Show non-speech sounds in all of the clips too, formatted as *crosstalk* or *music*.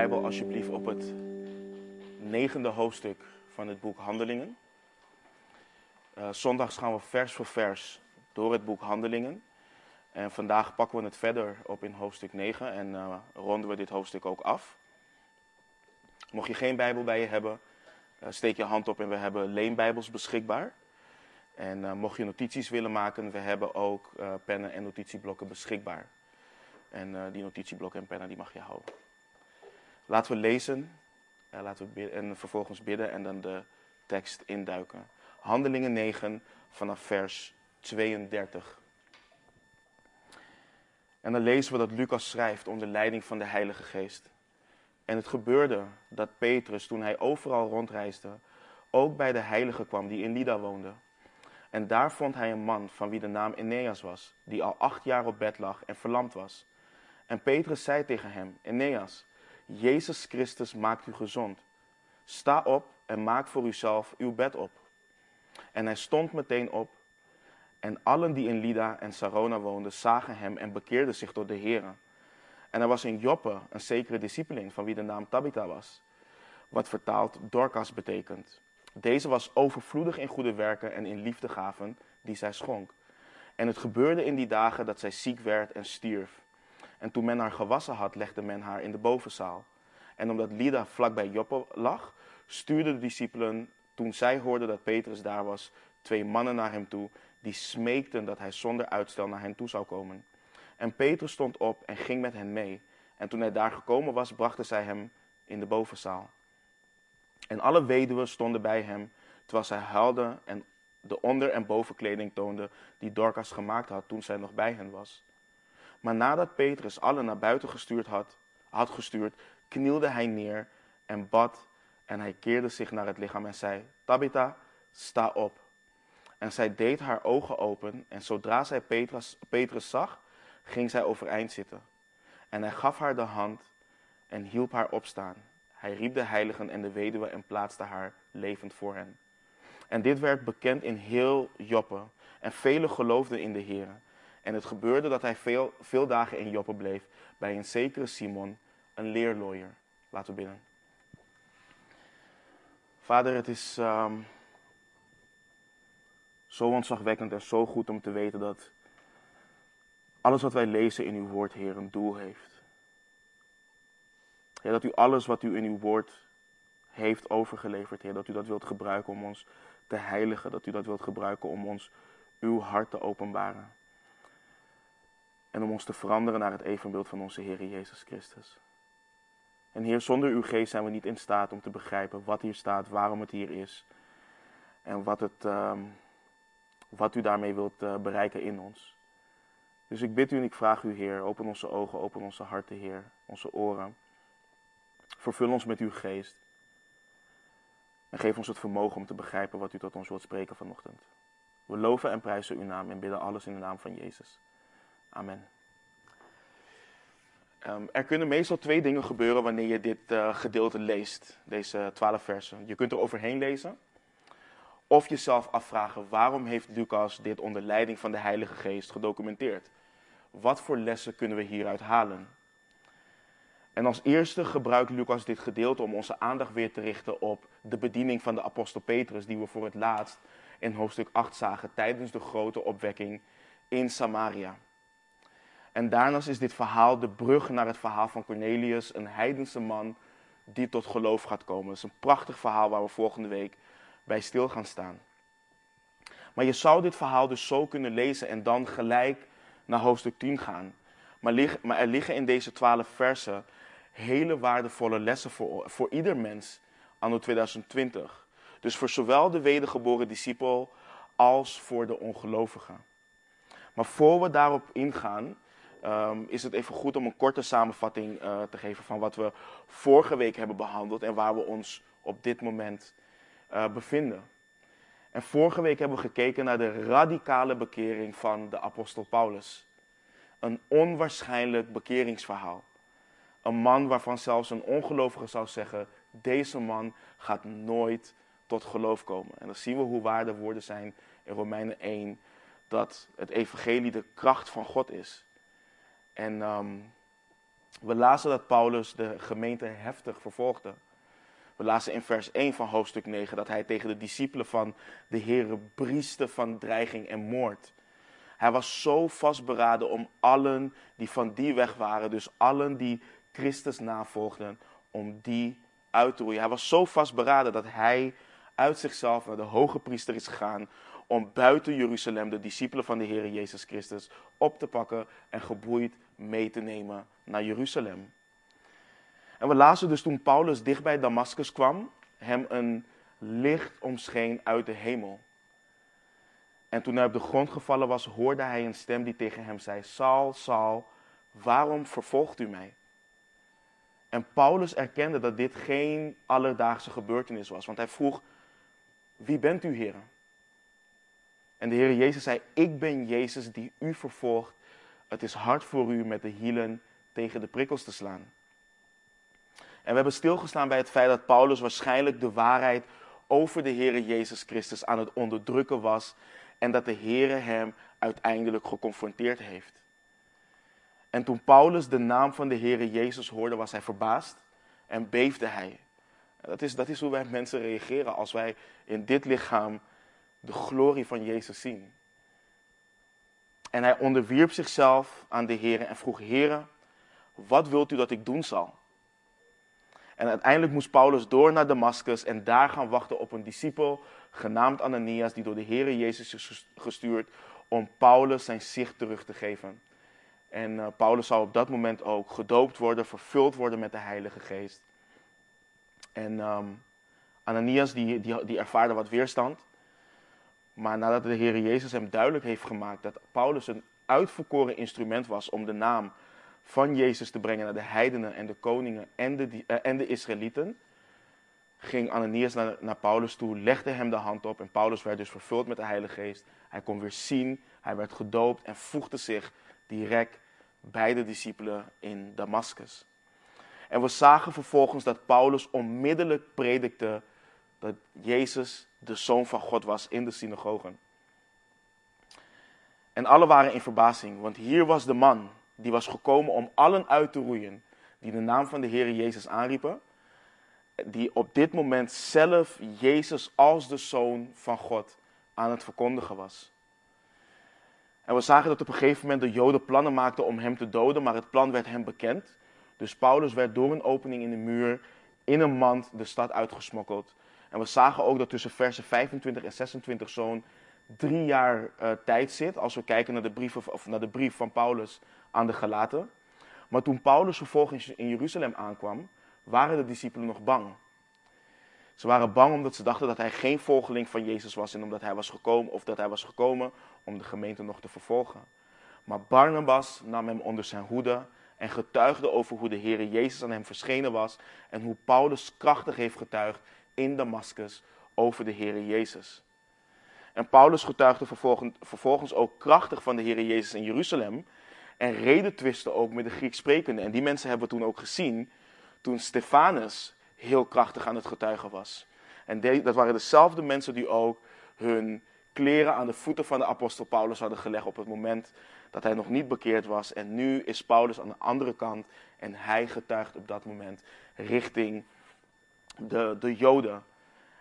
Bijbel alsjeblieft op het negende hoofdstuk van het boek Handelingen. Uh, zondags gaan we vers voor vers door het boek Handelingen. En vandaag pakken we het verder op in hoofdstuk 9 en uh, ronden we dit hoofdstuk ook af. Mocht je geen Bijbel bij je hebben, uh, steek je hand op en we hebben leenbijbels beschikbaar. En mocht je notities willen maken, we hebben ook pennen en notitieblokken beschikbaar. En die notitieblokken en pennen die mag je houden. Laten we lezen laten we bidden, en vervolgens bidden en dan de tekst induiken. Handelingen 9 vanaf vers 32. En dan lezen we dat Lucas schrijft onder leiding van de Heilige Geest. En het gebeurde dat Petrus, toen hij overal rondreisde, ook bij de heilige kwam die in Lida woonde. En daar vond hij een man van wie de naam Eneas was, die al acht jaar op bed lag en verlamd was. En Petrus zei tegen hem, Eneas, Jezus Christus maakt u gezond. Sta op en maak voor uzelf uw bed op. En hij stond meteen op. En allen die in Lida en Sarona woonden, zagen hem en bekeerden zich tot de Heer. En er was in Joppe een zekere discipelin van wie de naam Tabitha was, wat vertaald Dorcas betekent. Deze was overvloedig in goede werken en in liefdegaven die zij schonk. En het gebeurde in die dagen dat zij ziek werd en stierf. En toen men haar gewassen had, legde men haar in de bovenzaal. En omdat Lida vlakbij Joppe lag, stuurden de discipelen, toen zij hoorden dat Petrus daar was, twee mannen naar hem toe, die smeekten dat hij zonder uitstel naar hen toe zou komen. En Petrus stond op en ging met hen mee. En toen hij daar gekomen was, brachten zij hem in de bovenzaal. En alle weduwen stonden bij hem, terwijl zij huilden en de onder- en bovenkleding toonden die Dorcas gemaakt had toen zij nog bij hen was. Maar nadat Petrus allen naar buiten gestuurd had, had gestuurd, knielde hij neer en bad en hij keerde zich naar het lichaam en zei, Tabitha, sta op. En zij deed haar ogen open en zodra zij Petrus, zag, ging zij overeind zitten. En hij gaf haar de hand en hielp haar opstaan. Hij riep de heiligen en de weduwe en plaatste haar levend voor hen. En dit werd bekend in heel Joppe. En velen geloofden in de Heer. En het gebeurde dat hij veel, veel dagen in Joppe bleef bij een zekere Simon, een leerlooier. Laten we bidden. Vader, het is um, zo ontzagwekkend en zo goed om te weten dat alles wat wij lezen in uw woord, Heer, een doel heeft. Heer, dat u alles wat u in uw woord heeft overgeleverd, Heer, dat u dat wilt gebruiken om ons te heiligen, dat u dat wilt gebruiken om ons uw hart te openbaren. En om ons te veranderen naar het evenbeeld van onze Heer Jezus Christus. En Heer, zonder uw geest zijn we niet in staat om te begrijpen wat hier staat, waarom het hier is. En wat, het, uh, wat u daarmee wilt uh, bereiken in ons. Dus ik bid u en ik vraag u, Heer, open onze ogen, open onze harten, Heer, onze oren. Vervul ons met uw geest. En geef ons het vermogen om te begrijpen wat u tot ons wilt spreken vanochtend. We loven en prijzen uw naam en bidden alles in de naam van Jezus. Amen. Um, er kunnen meestal twee dingen gebeuren wanneer je dit uh, gedeelte leest, deze twaalf versen. Je kunt er overheen lezen, of jezelf afvragen waarom heeft Lucas dit onder leiding van de Heilige Geest gedocumenteerd. Wat voor lessen kunnen we hieruit halen? En als eerste gebruikt Lucas dit gedeelte om onze aandacht weer te richten op de bediening van de apostel Petrus, die we voor het laatst in hoofdstuk 8 zagen tijdens de grote opwekking in Samaria. En daarnaast is dit verhaal de brug naar het verhaal van Cornelius, een heidense man die tot geloof gaat komen. Het is een prachtig verhaal waar we volgende week bij stil gaan staan. Maar je zou dit verhaal dus zo kunnen lezen en dan gelijk naar hoofdstuk 10 gaan. Maar, er liggen in deze twaalf versen hele waardevolle lessen voor, voor ieder mens anno 2020. Dus voor zowel de wedergeboren discipel als voor de ongelovigen. Maar voor we daarop ingaan, um, is het even goed om een korte samenvatting uh, te geven van wat we vorige week hebben behandeld en waar we ons op dit moment uh, bevinden. En vorige week hebben we gekeken naar de radicale bekering van de apostel Paulus. Een onwaarschijnlijk bekeringsverhaal. Een man waarvan zelfs een ongelovige zou zeggen: deze man gaat nooit tot geloof komen. En dan zien we hoe waar de woorden zijn in Romeinen 1 dat het evangelie de kracht van God is. En um, We lazen dat Paulus de gemeente heftig vervolgde. We lazen in vers 1 van hoofdstuk 9 dat hij tegen de discipelen van de Heere brieste van dreiging en moord. Hij was zo vastberaden om allen die van die weg waren, dus allen die Christus navolgden, om die uit te roeien. Hij was zo vastberaden dat hij uit zichzelf naar de hoge priester is gegaan om buiten Jeruzalem de discipelen van de Heer Jezus Christus op te pakken en geboeid mee te nemen naar Jeruzalem. En we lazen dus toen Paulus dicht bij Damascus kwam, hem een licht omscheen uit de hemel. En toen hij op de grond gevallen was, hoorde hij een stem die tegen hem zei: Saul, Saul, waarom vervolgt u mij? En Paulus erkende dat dit geen alledaagse gebeurtenis was, want hij vroeg: Wie bent u, Heer? En de Heer Jezus zei: Ik ben Jezus die u vervolgt. Het is hard voor u met de hielen tegen de prikkels te slaan. En we hebben stilgestaan bij het feit dat Paulus waarschijnlijk de waarheid over de Heer Jezus Christus aan het onderdrukken was en dat de Heer hem uiteindelijk geconfronteerd heeft. En toen Paulus de naam van de Heer Jezus hoorde, was hij verbaasd en beefde hij. Dat is, dat is hoe wij mensen reageren als wij in dit lichaam de glorie van Jezus zien. En hij onderwierp zichzelf aan de Heer en vroeg, Heer, wat wilt u dat ik doen zal? En uiteindelijk moest Paulus door naar Damascus en daar gaan wachten op een discipel genaamd Ananias, die door de Heer Jezus is gestuurd om Paulus zijn zicht terug te geven. En uh, Paulus zou op dat moment ook gedoopt worden, vervuld worden met de Heilige Geest. En um, Ananias die, die, die ervaarde wat weerstand. Maar nadat de Heer Jezus hem duidelijk heeft gemaakt dat Paulus een uitverkoren instrument was om de naam van Jezus te brengen naar de heidenen en de koningen en de, uh, en de Israëlieten, ging Ananias naar, Paulus toe, legde hem de hand op en Paulus werd dus vervuld met de Heilige Geest. Hij kon weer zien, hij werd gedoopt en voegde zich direct bij de discipelen in Damascus. En we zagen vervolgens dat Paulus onmiddellijk predikte dat Jezus de Zoon van God was in de synagogen. En alle waren in verbazing, want hier was de man die was gekomen om allen uit te roeien die de naam van de Heer Jezus aanriepen, die op dit moment zelf Jezus als de Zoon van God aan het verkondigen was. En we zagen dat op een gegeven moment de Joden plannen maakten om hem te doden, maar het plan werd hem bekend. Dus Paulus werd door een opening in de muur in een mand de stad uitgesmokkeld. En we zagen ook dat tussen versen 25 en 26 zo'n drie jaar uh, tijd zit, als we kijken naar de, brief of, of naar de brief van Paulus aan de Galaten. Maar toen Paulus vervolgens in Jeruzalem aankwam, waren de discipelen nog bang. Ze waren bang omdat ze dachten dat hij geen volgeling van Jezus was en omdat hij was gekomen of dat hij was gekomen om de gemeente nog te vervolgen. Maar Barnabas nam hem onder zijn hoede en getuigde over hoe de Heer Jezus aan hem verschenen was en hoe Paulus krachtig heeft getuigd in Damascus over de Heer Jezus. En Paulus getuigde vervolgens, ook krachtig van de Heer Jezus in Jeruzalem en redetwisten ook met de Grieks sprekenden. En die mensen hebben we toen ook gezien toen Stefanus heel krachtig aan het getuigen was. En dat waren dezelfde mensen die ook hun kleren aan de voeten van de apostel Paulus hadden gelegd op het moment dat hij nog niet bekeerd was. En nu is Paulus aan de andere kant en hij getuigt op dat moment richting de, de Joden.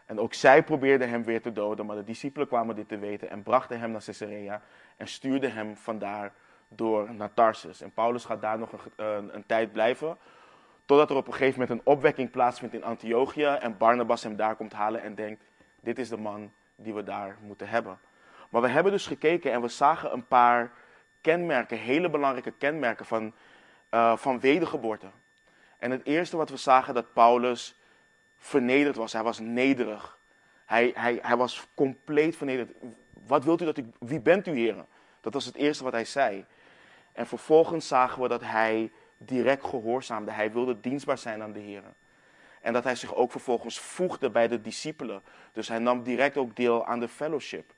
En ook zij probeerden hem weer te doden, maar de discipelen kwamen dit te weten en brachten hem naar Caesarea en stuurden hem vandaar door naar Tarsus. En Paulus gaat daar nog een, een, tijd blijven, totdat er op een gegeven moment een opwekking plaatsvindt in Antiochië en Barnabas hem daar komt halen en denkt, dit is de man die we daar moeten hebben. Maar we hebben dus gekeken en we zagen een paar kenmerken, hele belangrijke kenmerken van, uh, van wedergeboorte. En het eerste wat we zagen, dat Paulus vernederd was. Hij was nederig. Hij, hij, hij was compleet vernederd. Wat wilt u dat ik, wie bent u heren? Dat was het eerste wat hij zei. En vervolgens zagen we dat hij direct gehoorzaamde. Hij wilde dienstbaar zijn aan de heren. En dat hij zich ook vervolgens voegde bij de discipelen. Dus hij nam direct ook deel aan de fellowship.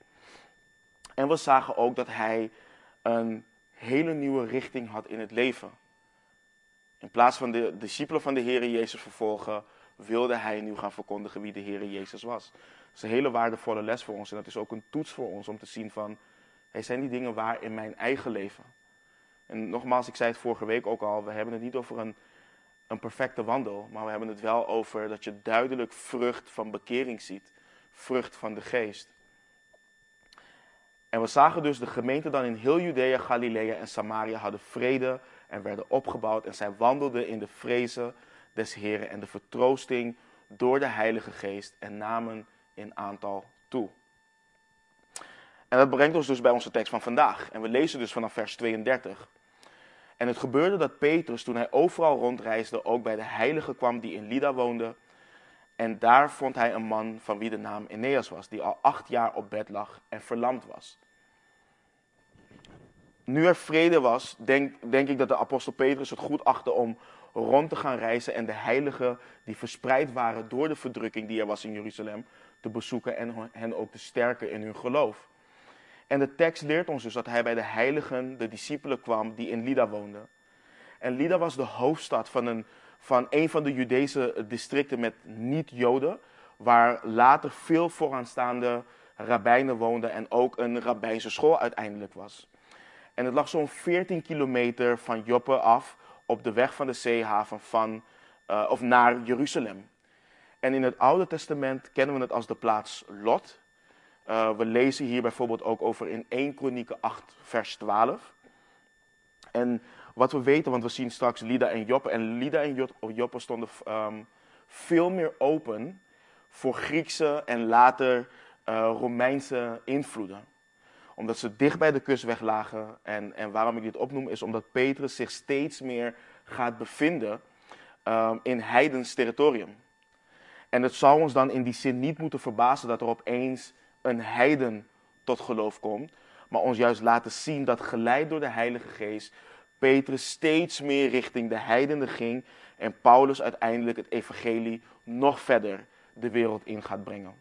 En we zagen ook dat hij een hele nieuwe richting had in het leven. In plaats van de discipelen van de Heer Jezus vervolgen, wilde hij nu gaan verkondigen wie de Heer Jezus was. Dat is een hele waardevolle les voor ons. En dat is ook een toets voor ons om te zien van, hey, zijn die dingen waar in mijn eigen leven? En nogmaals, ik zei het vorige week ook al, we hebben het niet over een, een perfecte wandel, maar we hebben het wel over dat je duidelijk vrucht van bekering ziet. Vrucht van de geest. En we zagen dus de gemeente dan in heel Judea, Galilea en Samaria hadden vrede en werden opgebouwd. En zij wandelden in de vrezen des Heren en de vertroosting door de Heilige Geest en namen in aantal toe. En dat brengt ons dus bij onze tekst van vandaag. En we lezen dus vanaf vers 32. En het gebeurde dat Petrus, toen hij overal rondreisde, ook bij de heilige kwam die in Lida woonde. En daar vond hij een man van wie de naam Eneas was, die al acht jaar op bed lag en verlamd was. Nu er vrede was, denk, denk ik dat de apostel Petrus het goed achtte om rond te gaan reizen en de heiligen die verspreid waren door de verdrukking die er was in Jeruzalem te bezoeken en hen ook te sterken in hun geloof. En de tekst leert ons dus dat hij bij de heiligen, de discipelen kwam die in Lida woonden. En Lida was de hoofdstad van een, van een van de Judese districten met niet-Joden, waar later veel vooraanstaande rabbijnen woonden en ook een rabbijnse school uiteindelijk was. En het lag zo'n 14 kilometer van Joppe af op de weg van de zeehaven van, uh, of naar Jeruzalem. En in het Oude Testament kennen we het als de plaats Lot. Uh, we lezen hier bijvoorbeeld ook over in 1 Kronieken 8, vers 12. En wat we weten, want we zien straks Lida en Joppe. En Lida en Joppe stonden um, veel meer open voor Griekse en later uh, Romeinse invloeden omdat ze dicht bij de kustweg lagen. En, en waarom ik dit opnoem is omdat Petrus zich steeds meer gaat bevinden um, in heidens territorium. En het zou ons dan in die zin niet moeten verbazen dat er opeens een heiden tot geloof komt. Maar ons juist laten zien dat geleid door de Heilige Geest Petrus steeds meer richting de heidenen ging. En Paulus uiteindelijk het evangelie nog verder de wereld in gaat brengen.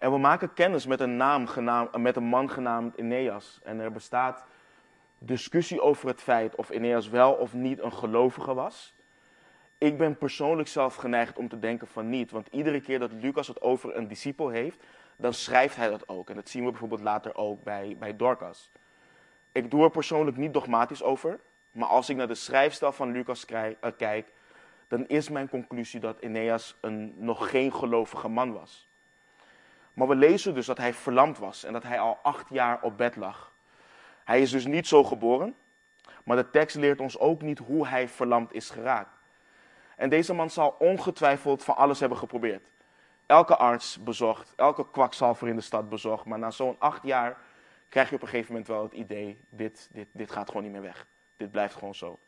En we maken kennis met een, naam met een man genaamd Eneas. En er bestaat discussie over het feit of Eneas wel of niet een gelovige was. Ik ben persoonlijk zelf geneigd om te denken van niet. Want iedere keer dat Lucas het over een discipel heeft, dan schrijft hij dat ook. En dat zien we bijvoorbeeld later ook bij, bij Dorcas. Ik doe er persoonlijk niet dogmatisch over. Maar als ik naar de schrijfstijl van Lucas eh, kijk, dan is mijn conclusie dat Eneas een nog geen gelovige man was. Maar we lezen dus dat hij verlamd was en dat hij al acht jaar op bed lag. Hij is dus niet zo geboren, maar de tekst leert ons ook niet hoe hij verlamd is geraakt. En deze man zal ongetwijfeld van alles hebben geprobeerd. Elke arts bezocht, elke kwakzalver in de stad bezocht, maar na zo'n acht jaar krijg je op een gegeven moment wel het idee, dit, dit, dit gaat gewoon niet meer weg. Dit blijft gewoon zo.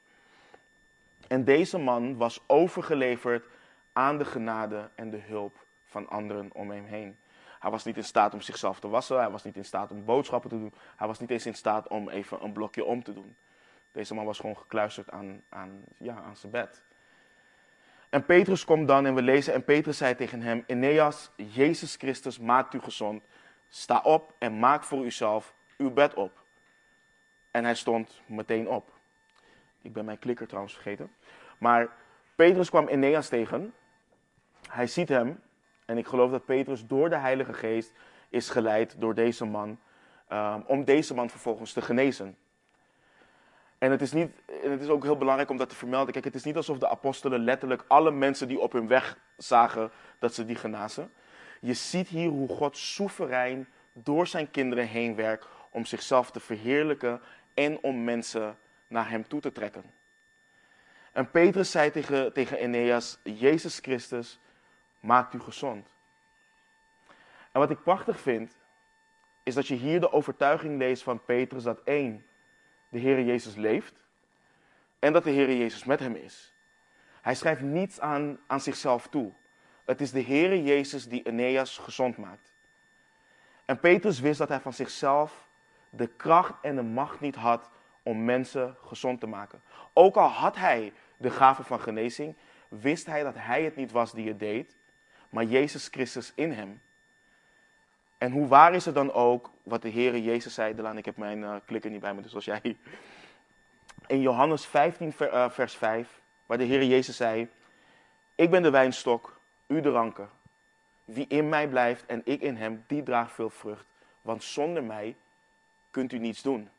En deze man was overgeleverd aan de genade en de hulp van anderen om hem heen. Hij was niet in staat om zichzelf te wassen. Hij was niet in staat om boodschappen te doen. Hij was niet eens in staat om even een blokje om te doen. Deze man was gewoon gekluisterd aan, aan, ja, aan zijn bed. En Petrus komt dan en we lezen. En Petrus zei tegen hem: Eneas, Jezus Christus maakt u gezond. Sta op en maak voor uzelf uw bed op. En hij stond meteen op. Ik ben mijn klikker trouwens vergeten. Maar Petrus kwam Eneas tegen. Hij ziet hem en ik geloof dat Petrus door de Heilige Geest is geleid door deze man, um, om deze man vervolgens te genezen. En het is, niet, het is ook heel belangrijk om dat te vermelden. Kijk, het is niet alsof de apostelen letterlijk alle mensen die op hun weg zagen, dat ze die genazen. Je ziet hier hoe God soeverein door zijn kinderen heen werkt om zichzelf te verheerlijken en om mensen naar hem toe te trekken. En Petrus zei tegen, tegen Eneas, Jezus Christus maakt u gezond. En wat ik prachtig vind, is dat je hier de overtuiging leest van Petrus dat één, de Heer Jezus leeft en dat de Heer Jezus met hem is. Hij schrijft niets aan, aan zichzelf toe. Het is de Heer Jezus die Eneas gezond maakt. En Petrus wist dat hij van zichzelf de kracht en de macht niet had om mensen gezond te maken. Ook al had hij de gave van genezing, wist hij dat hij het niet was die het deed, maar Jezus Christus in hem. En hoe waar is het dan ook wat de Heere Jezus zei? Delaan, ik heb mijn uh, klikker niet bij me, dus als jij... In Johannes 15, eh, vers 5, waar de Heere Jezus zei... Ik ben de wijnstok, u de ranken. Wie in mij blijft en ik in hem, die draagt veel vrucht. Want zonder mij kunt u niets doen.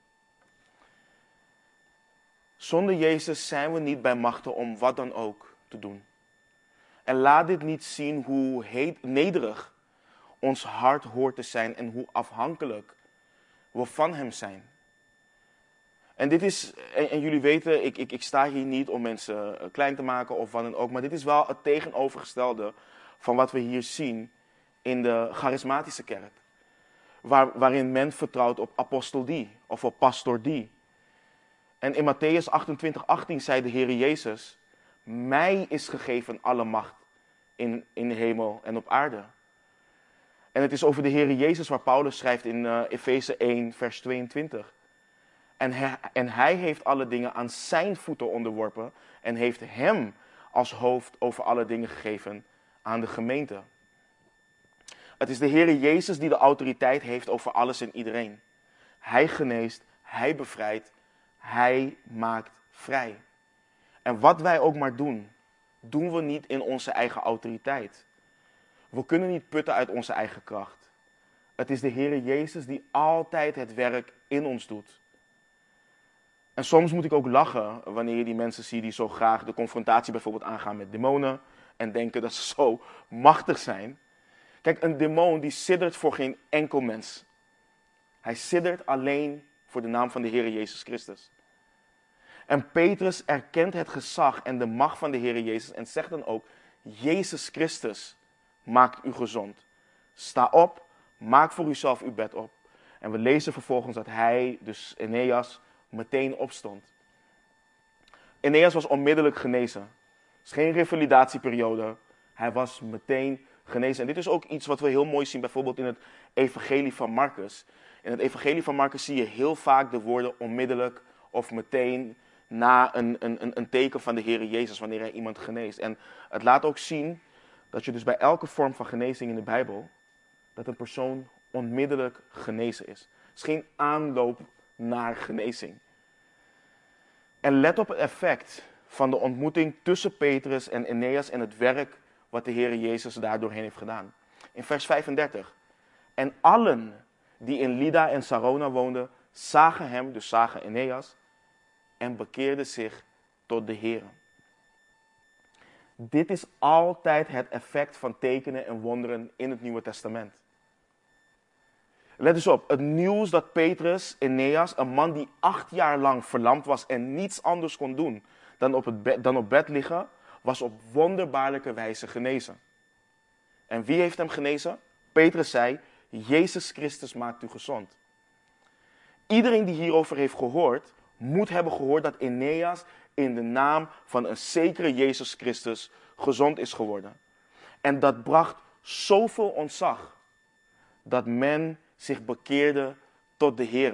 Zonder Jezus zijn we niet bij machten om wat dan ook te doen. En laat dit niet zien hoe nederig ons hart hoort te zijn en hoe afhankelijk we van Hem zijn. En dit is, en, jullie weten, ik, ik, ik sta hier niet om mensen eh, klein te maken of wat dan ook, maar dit is wel het tegenovergestelde van wat we hier zien in de charismatische kerk. Waar, waarin men vertrouwt op apostel die of op pastor die. En in Matthäus 28, 18 zei de Heer Jezus, mij is gegeven alle macht in, in de hemel en op aarde. En het is over de Heer Jezus waar Paulus schrijft in uh, Efeze 1, vers 22. En hij, en hij heeft alle dingen aan zijn voeten onderworpen en heeft hem als hoofd over alle dingen gegeven aan de gemeente. Het is de Heer Jezus die de autoriteit heeft over alles en iedereen. Hij geneest, hij bevrijdt, hij maakt vrij. En wat wij ook maar doen, doen we niet in onze eigen autoriteit. We kunnen niet putten uit onze eigen kracht. Het is de Heer Jezus die altijd het werk in ons doet. En soms moet ik ook lachen wanneer je die mensen ziet die zo graag de confrontatie bijvoorbeeld aangaan met demonen en denken dat ze *laughs* zo machtig zijn. Kijk, een demon die siddert voor geen enkel mens. Hij siddert alleen voor de naam van de Heer Jezus Christus. En Petrus erkent het gezag en de macht van de Heer Jezus en zegt dan ook, Jezus Christus maakt u gezond. Sta op, maak voor uzelf uw bed op. En we lezen vervolgens dat hij, dus Eneas, meteen opstond. Eneas was onmiddellijk genezen. Het is geen revalidatieperiode. Hij was meteen genezen. En dit is ook iets wat we heel mooi zien, bijvoorbeeld in het Evangelie van Marcus. In het Evangelie van Marcus zie je heel vaak de woorden onmiddellijk of meteen na een, een, een teken van de Heer Jezus wanneer hij iemand geneest. En het laat ook zien dat je dus bij elke vorm van genezing in de Bijbel, dat een persoon onmiddellijk genezen is. Het is geen aanloop naar genezing. En let op het effect van de ontmoeting tussen Petrus en Eneas en het werk wat de Heer Jezus daardoorheen heeft gedaan. In vers 35. En allen die in Lida en Sarona woonden, zagen hem, dus zagen Eneas, en bekeerden zich tot de Heer. Dit is altijd het effect van tekenen en wonderen in het Nieuwe Testament. Let eens op, het nieuws dat Petrus, Eneas, een man die acht jaar lang verlamd was en niets anders kon doen dan op, het bed, dan op bed liggen, was op wonderbaarlijke wijze genezen. En wie heeft hem genezen? Petrus zei, Jezus Christus maakt u gezond. Iedereen die hierover heeft gehoord, moet hebben gehoord dat Eneas in de naam van een zekere Jezus Christus gezond is geworden. En dat bracht zoveel ontzag dat men zich bekeerde tot de Heer.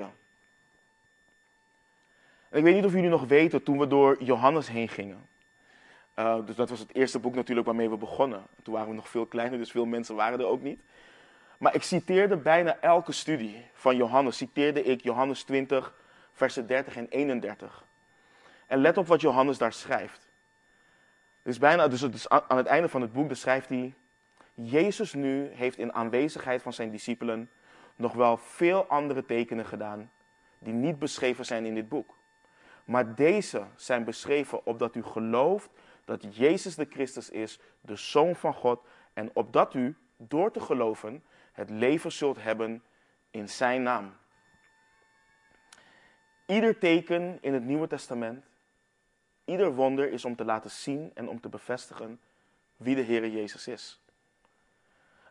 ik weet niet of jullie nog weten, toen we door Johannes heen gingen. Uh, dus dat was het eerste boek natuurlijk waarmee we begonnen. Toen waren we nog veel kleiner, dus veel mensen waren er ook niet. Maar ik citeerde bijna elke studie van Johannes, citeerde ik Johannes 20, versen 30 en 31. En let op wat Johannes daar schrijft. Dus, bijna, dus aan het einde van het boek schrijft hij, Jezus nu heeft in aanwezigheid van zijn discipelen nog wel veel andere tekenen gedaan die niet beschreven zijn in dit boek. Maar deze zijn beschreven opdat u gelooft dat Jezus de Christus is, de Zoon van God, en opdat u, door te geloven, het leven zult hebben in Zijn naam. Ieder teken in het Nieuwe Testament, ieder wonder is om te laten zien en om te bevestigen wie de Heer Jezus is.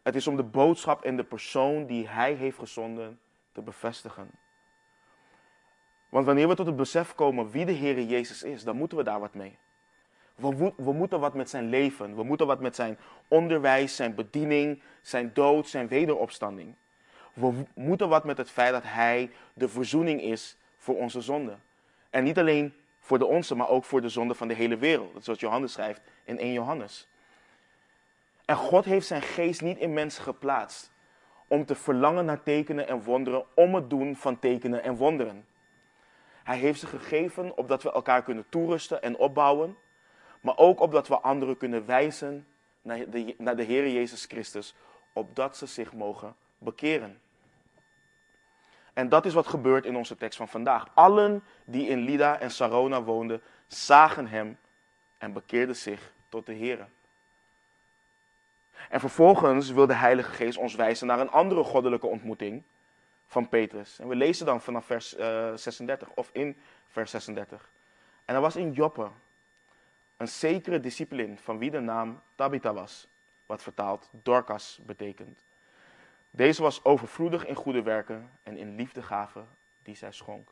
Het is om de boodschap en de persoon die Hij heeft gezonden te bevestigen. Want wanneer we tot het besef komen wie de Heer Jezus is, dan moeten we daar wat mee. We, we, moeten wat met zijn leven. We moeten wat met zijn onderwijs, zijn bediening, zijn dood, zijn wederopstanding. We moeten wat met het feit dat hij de verzoening is voor onze zonden. En niet alleen voor de onze, maar ook voor de zonde van de hele wereld. Dat is wat Johannes schrijft in 1 Johannes. En God heeft zijn geest niet in mensen geplaatst om te verlangen naar tekenen en wonderen, om het doen van tekenen en wonderen. Hij heeft ze gegeven opdat we elkaar kunnen toerusten en opbouwen, maar ook opdat we anderen kunnen wijzen naar de, naar de Jezus Christus, opdat ze zich mogen bekeren. En dat is wat gebeurt in onze tekst van vandaag. Allen die in Lida en Sarona woonden, zagen hem en bekeerden zich tot de Heer. En vervolgens wil de Heilige Geest ons wijzen naar een andere goddelijke ontmoeting van Petrus. En we lezen dan vanaf vers 36 of in vers 36. En er was in Joppe een zekere discipline van wie de naam Tabitha was, wat vertaald Dorcas betekent. Deze was overvloedig in goede werken en in liefdegaven die zij schonk.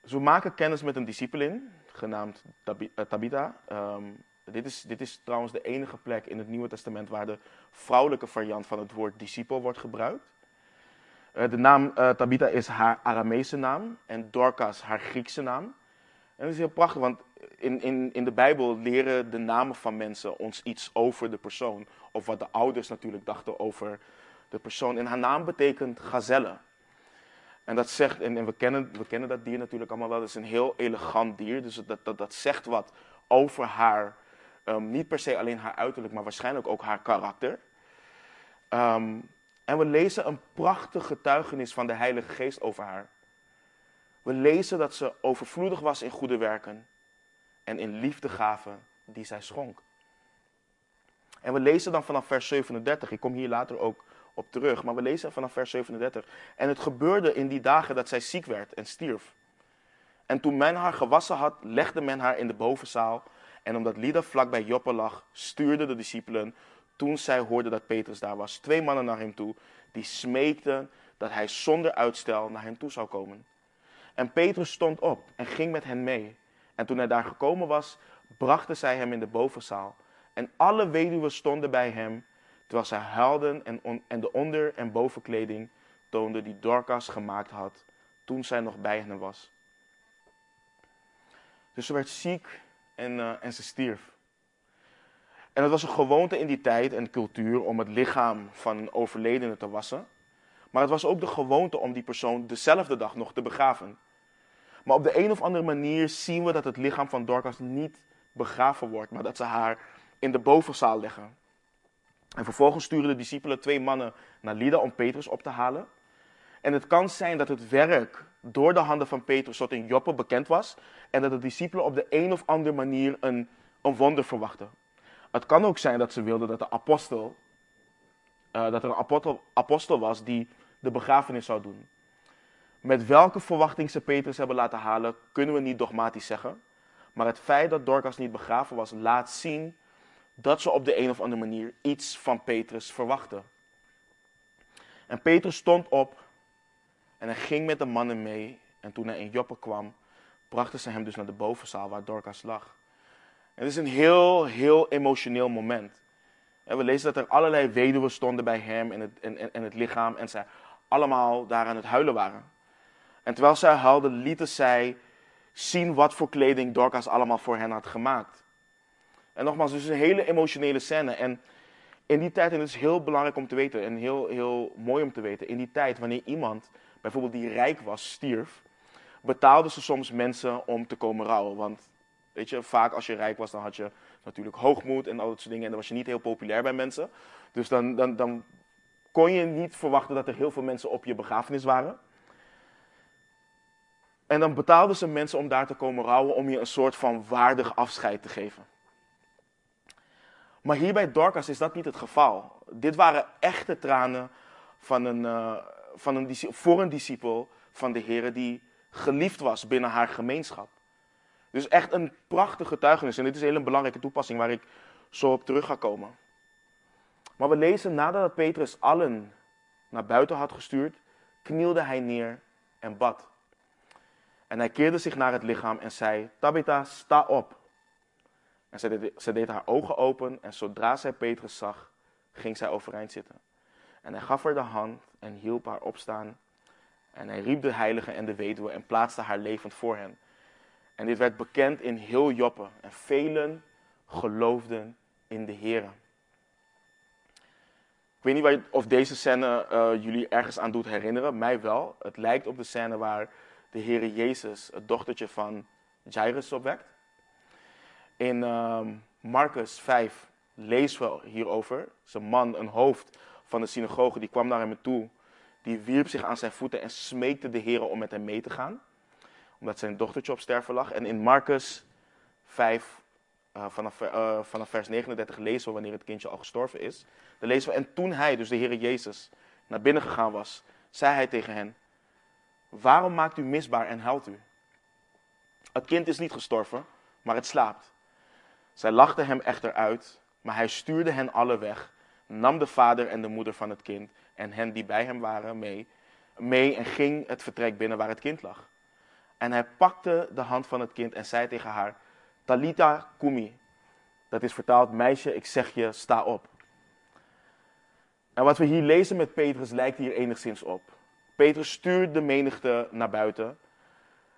We maken kennis met een discipline, genaamd eh, Tabitha. Um, dit, is, dit is trouwens de enige plek in het Nieuwe Testament waar de vrouwelijke variant van het woord discipel wordt gebruikt. Uh, de naam uh, Tabitha is haar Aramese naam en Dorcas haar Griekse naam. En dat is heel prachtig, want in, in, in de Bijbel leren de namen van mensen ons iets over de persoon. Of wat de ouders natuurlijk dachten over de persoon. En haar naam betekent gazelle. En dat zegt, en, we, kennen, we kennen dat dier natuurlijk allemaal wel, het is een heel elegant dier. Dus dat, dat, dat zegt wat over haar, um, niet per se alleen haar uiterlijk, maar waarschijnlijk ook haar karakter. Um, en we lezen een prachtig getuigenis van de Heilige Geest over haar. We lezen dat ze overvloedig was in goede werken en in liefdegaven die zij schonk. En we lezen dan vanaf vers 37, ik kom hier later ook op terug, maar we lezen vanaf vers 37. En het gebeurde in die dagen dat zij ziek werd en stierf. En toen men haar gewassen had, legde men haar in de bovenzaal. En omdat Lida vlak bij Joppe lag, stuurden de discipelen, toen zij hoorden dat Petrus daar was, twee mannen naar hem toe, die smeekten dat hij zonder uitstel naar hen toe zou komen. En Petrus stond op en ging met hen mee. En toen hij daar gekomen was, brachten zij hem in de bovenzaal. En alle weduwen stonden bij hem, terwijl zij huilden en, en de onder- en bovenkleding toonden die Dorcas gemaakt had, toen zij nog bij hen was. Dus ze werd ziek en, uh, en ze stierf. En het was een gewoonte in die tijd en cultuur om het lichaam van een overledene te wassen. Maar het was ook de gewoonte om die persoon dezelfde dag nog te begraven. Maar op de een of andere manier zien we dat het lichaam van Dorcas niet begraven wordt, maar dat ze haar in de bovenzaal leggen. En vervolgens sturen de discipelen twee mannen naar Lida om Petrus op te halen. En het kan zijn dat het werk door de handen van Petrus tot in Joppe bekend was. En dat de discipelen op de een of andere manier een, een wonder verwachten. Het kan ook zijn dat ze wilden dat, de apostel, uh, dat er een apostel, apostel was die de begrafenis zou doen. Met welke verwachting ze Petrus hebben laten halen, kunnen we niet dogmatisch zeggen. Maar het feit dat Dorcas niet begraven was, laat zien dat ze op de een of andere manier iets van Petrus verwachten. En Petrus stond op en hij ging met de mannen mee. En toen hij in Joppe kwam, brachten ze hem dus naar de bovenzaal waar Dorcas lag. het is een heel, heel emotioneel moment. En we lezen dat er allerlei weduwen stonden bij hem en het, en, en het lichaam en zij allemaal daar aan het huilen waren. En terwijl zij huilden, lieten zij zien wat voor kleding Dorcas allemaal voor hen had gemaakt. En nogmaals, is een hele emotionele scène. En in die tijd, en het is heel belangrijk om te weten en heel, heel mooi om te weten, in die tijd wanneer iemand bijvoorbeeld die rijk was, stierf, betaalden ze soms mensen om te komen rouwen. Want weet je, vaak als je rijk was, dan had je natuurlijk hoogmoed en al dat soort dingen. En dan was je niet heel populair bij mensen. Dus dan, dan, dan kon je niet verwachten dat er heel veel mensen op je begrafenis waren. En dan betaalden ze mensen om daar te komen rouwen om je een soort van waardig afscheid te geven. Maar hier bij Dorcas is dat niet het geval. Dit waren echte tranen van een, uh, van een, voor een discipel van de Heer die geliefd was binnen haar gemeenschap. Dus echt een prachtige getuigenis. En dit is een hele belangrijke toepassing waar ik zo op terug ga komen. Maar we lezen nadat Petrus allen naar buiten had gestuurd, knielde hij neer en bad. En hij keerde zich naar het lichaam en zei: Tabitha, sta op. En zij deed, deed haar ogen open en zodra zij Petrus zag, ging zij overeind zitten. En hij gaf haar de hand en hielp haar opstaan. En hij riep de heilige en de weduwe en plaatste haar levend voor hen. En dit werd bekend in heel Joppe. En velen geloofden in de Heer. Ik weet niet of deze scène uh, jullie ergens aan doet herinneren. Mij wel. Het lijkt op de scène waar de Heer Jezus het dochtertje van Jairus opwekt. In uh, Marcus 5 lezen we hierover. Zijn man, een hoofd van de synagoge, die kwam naar hem toe. Die wierp zich aan zijn voeten en smeekte de Heer om met hem mee te gaan. Omdat zijn dochtertje op sterven lag. En in Marcus 5, uh, vanaf, uh, vanaf vers 39 lezen we wanneer het kindje al gestorven is. Dan lezen we, en toen hij, dus de Heer Jezus, naar binnen gegaan was, zei hij tegen hen, waarom maakt u misbaar en huilt u? Het kind is niet gestorven, maar het slaapt. Zij lachten hem echter uit, maar hij stuurde hen alle weg, nam de vader en de moeder van het kind en hen die bij hem waren mee, mee en ging het vertrek binnen waar het kind lag. En hij pakte de hand van het kind en zei tegen haar, Talita kumi. Dat is vertaald, meisje, ik zeg je, sta op. En wat we hier lezen met Petrus lijkt hier enigszins op. Petrus stuurt de menigte naar buiten.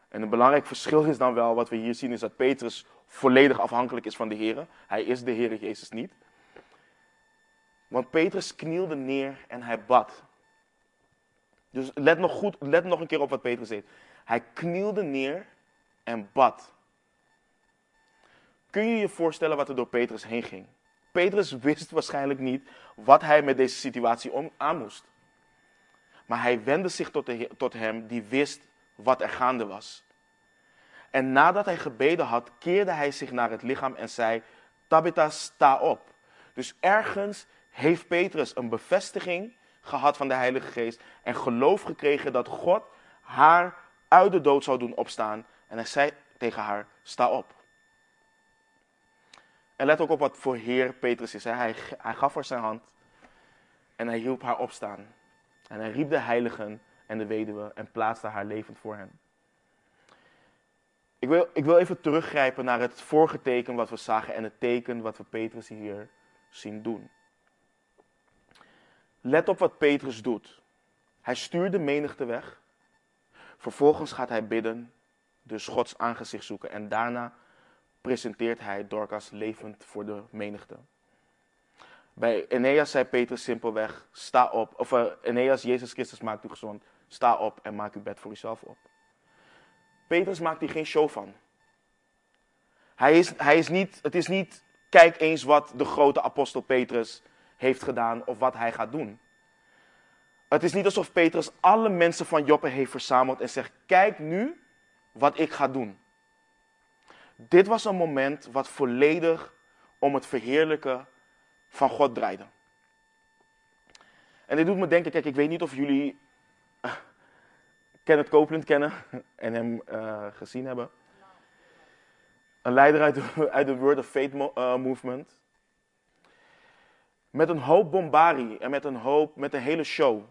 En een belangrijk verschil is dan wel, wat we hier zien, is dat Petrus volledig afhankelijk is van de Heer. Hij is de Heer Jezus niet. Want Petrus knielde neer en hij bad. Dus let nog, goed, let nog een keer op wat Petrus deed. Hij knielde neer en bad. Kun je je voorstellen wat er door Petrus heen ging? Petrus wist waarschijnlijk niet wat hij met deze situatie aan moest. Maar hij wendde zich tot, de, tot hem die wist wat er gaande was. En nadat hij gebeden had, keerde hij zich naar het lichaam en zei: Tabitha, sta op. Dus ergens heeft Petrus een bevestiging gehad van de Heilige Geest en geloof gekregen dat God haar uit de dood zou doen opstaan. En hij zei tegen haar: Sta op. En let ook op wat voor Heer Petrus is. Hij, hij gaf haar zijn hand en hij hielp haar opstaan. En hij riep de heiligen en de weduwe en plaatste haar levend voor hen. Ik wil, ik wil even teruggrijpen naar het vorige teken wat we zagen en het teken wat we Petrus hier zien doen. Let op wat Petrus doet. Hij stuurt de menigte weg. Vervolgens gaat hij bidden, dus Gods aangezicht zoeken. En daarna presenteert hij Dorcas levend voor de menigte. Bij Eneas zei Petrus simpelweg, sta op. Of uh, Eneas, Jezus Christus maakt u gezond. Sta op en maak uw bed voor uzelf op. Petrus maakt hier geen show van. Hij is, hij is niet, het is niet, kijk eens wat de grote apostel Petrus heeft gedaan of wat hij gaat doen. Het is niet alsof Petrus alle mensen van Joppe heeft verzameld en zegt, kijk nu wat ik ga doen. Dit was een moment wat volledig om het verheerlijken van God draaide. En dit doet me denken, kijk, ik weet niet of jullie uh, Kenneth Copeland kennen en hem uh, gezien hebben. Een leider uit de, uit Word of Faith uh, movement. Met een hoop bombardie en met een hoop, met een hele show,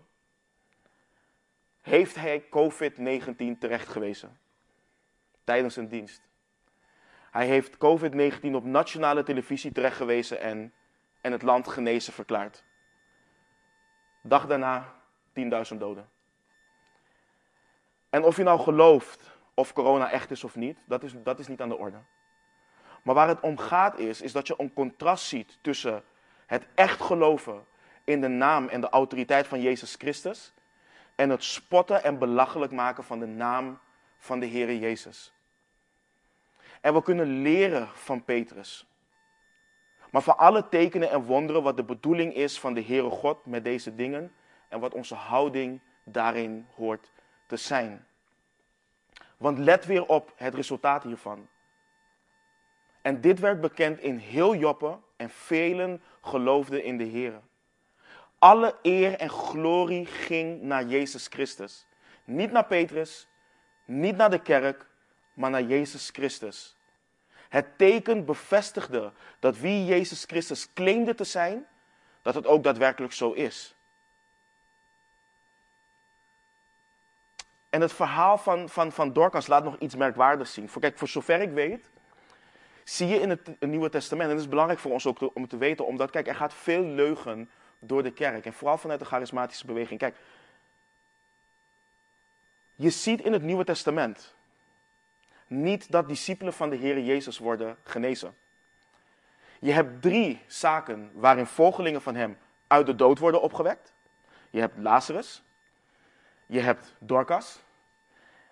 heeft hij COVID-19 terecht gewezen. Tijdens zijn dienst. Hij heeft COVID-19 op nationale televisie terechtgewezen en, en het land genezen verklaard. Dag daarna 10.000 doden. En of je nou gelooft of corona echt is of niet, dat is, dat is niet aan de orde. Maar waar het om gaat is, is dat je een contrast ziet tussen het echt geloven in de naam en de autoriteit van Jezus Christus en het spotten en belachelijk maken van de naam van de Heere Jezus. En we kunnen leren van Petrus. Maar van alle tekenen en wonderen wat de bedoeling is van de Heere God met deze dingen en wat onze houding daarin hoort te zijn. Want let weer op het resultaat hiervan. En dit werd bekend in heel Joppe en velen geloofden in de Heer. Alle eer en glorie ging naar Jezus Christus. Niet naar Petrus, niet naar de kerk, maar naar Jezus Christus. Het teken bevestigde dat wie Jezus Christus claimde te zijn, dat het ook daadwerkelijk zo is. En het verhaal van, van, van Dorcas laat nog iets merkwaardigs zien. Voor, kijk, voor zover ik weet, zie je in het, Nieuwe Testament, en dat is belangrijk voor ons ook om te weten, omdat, kijk, er gaat veel leugen door de kerk. En vooral vanuit de charismatische beweging. Kijk, je ziet in het Nieuwe Testament niet dat discipelen van de Heer Jezus worden genezen. Je hebt drie zaken waarin volgelingen van hem uit de dood worden opgewekt. Je hebt Lazarus, je hebt Dorcas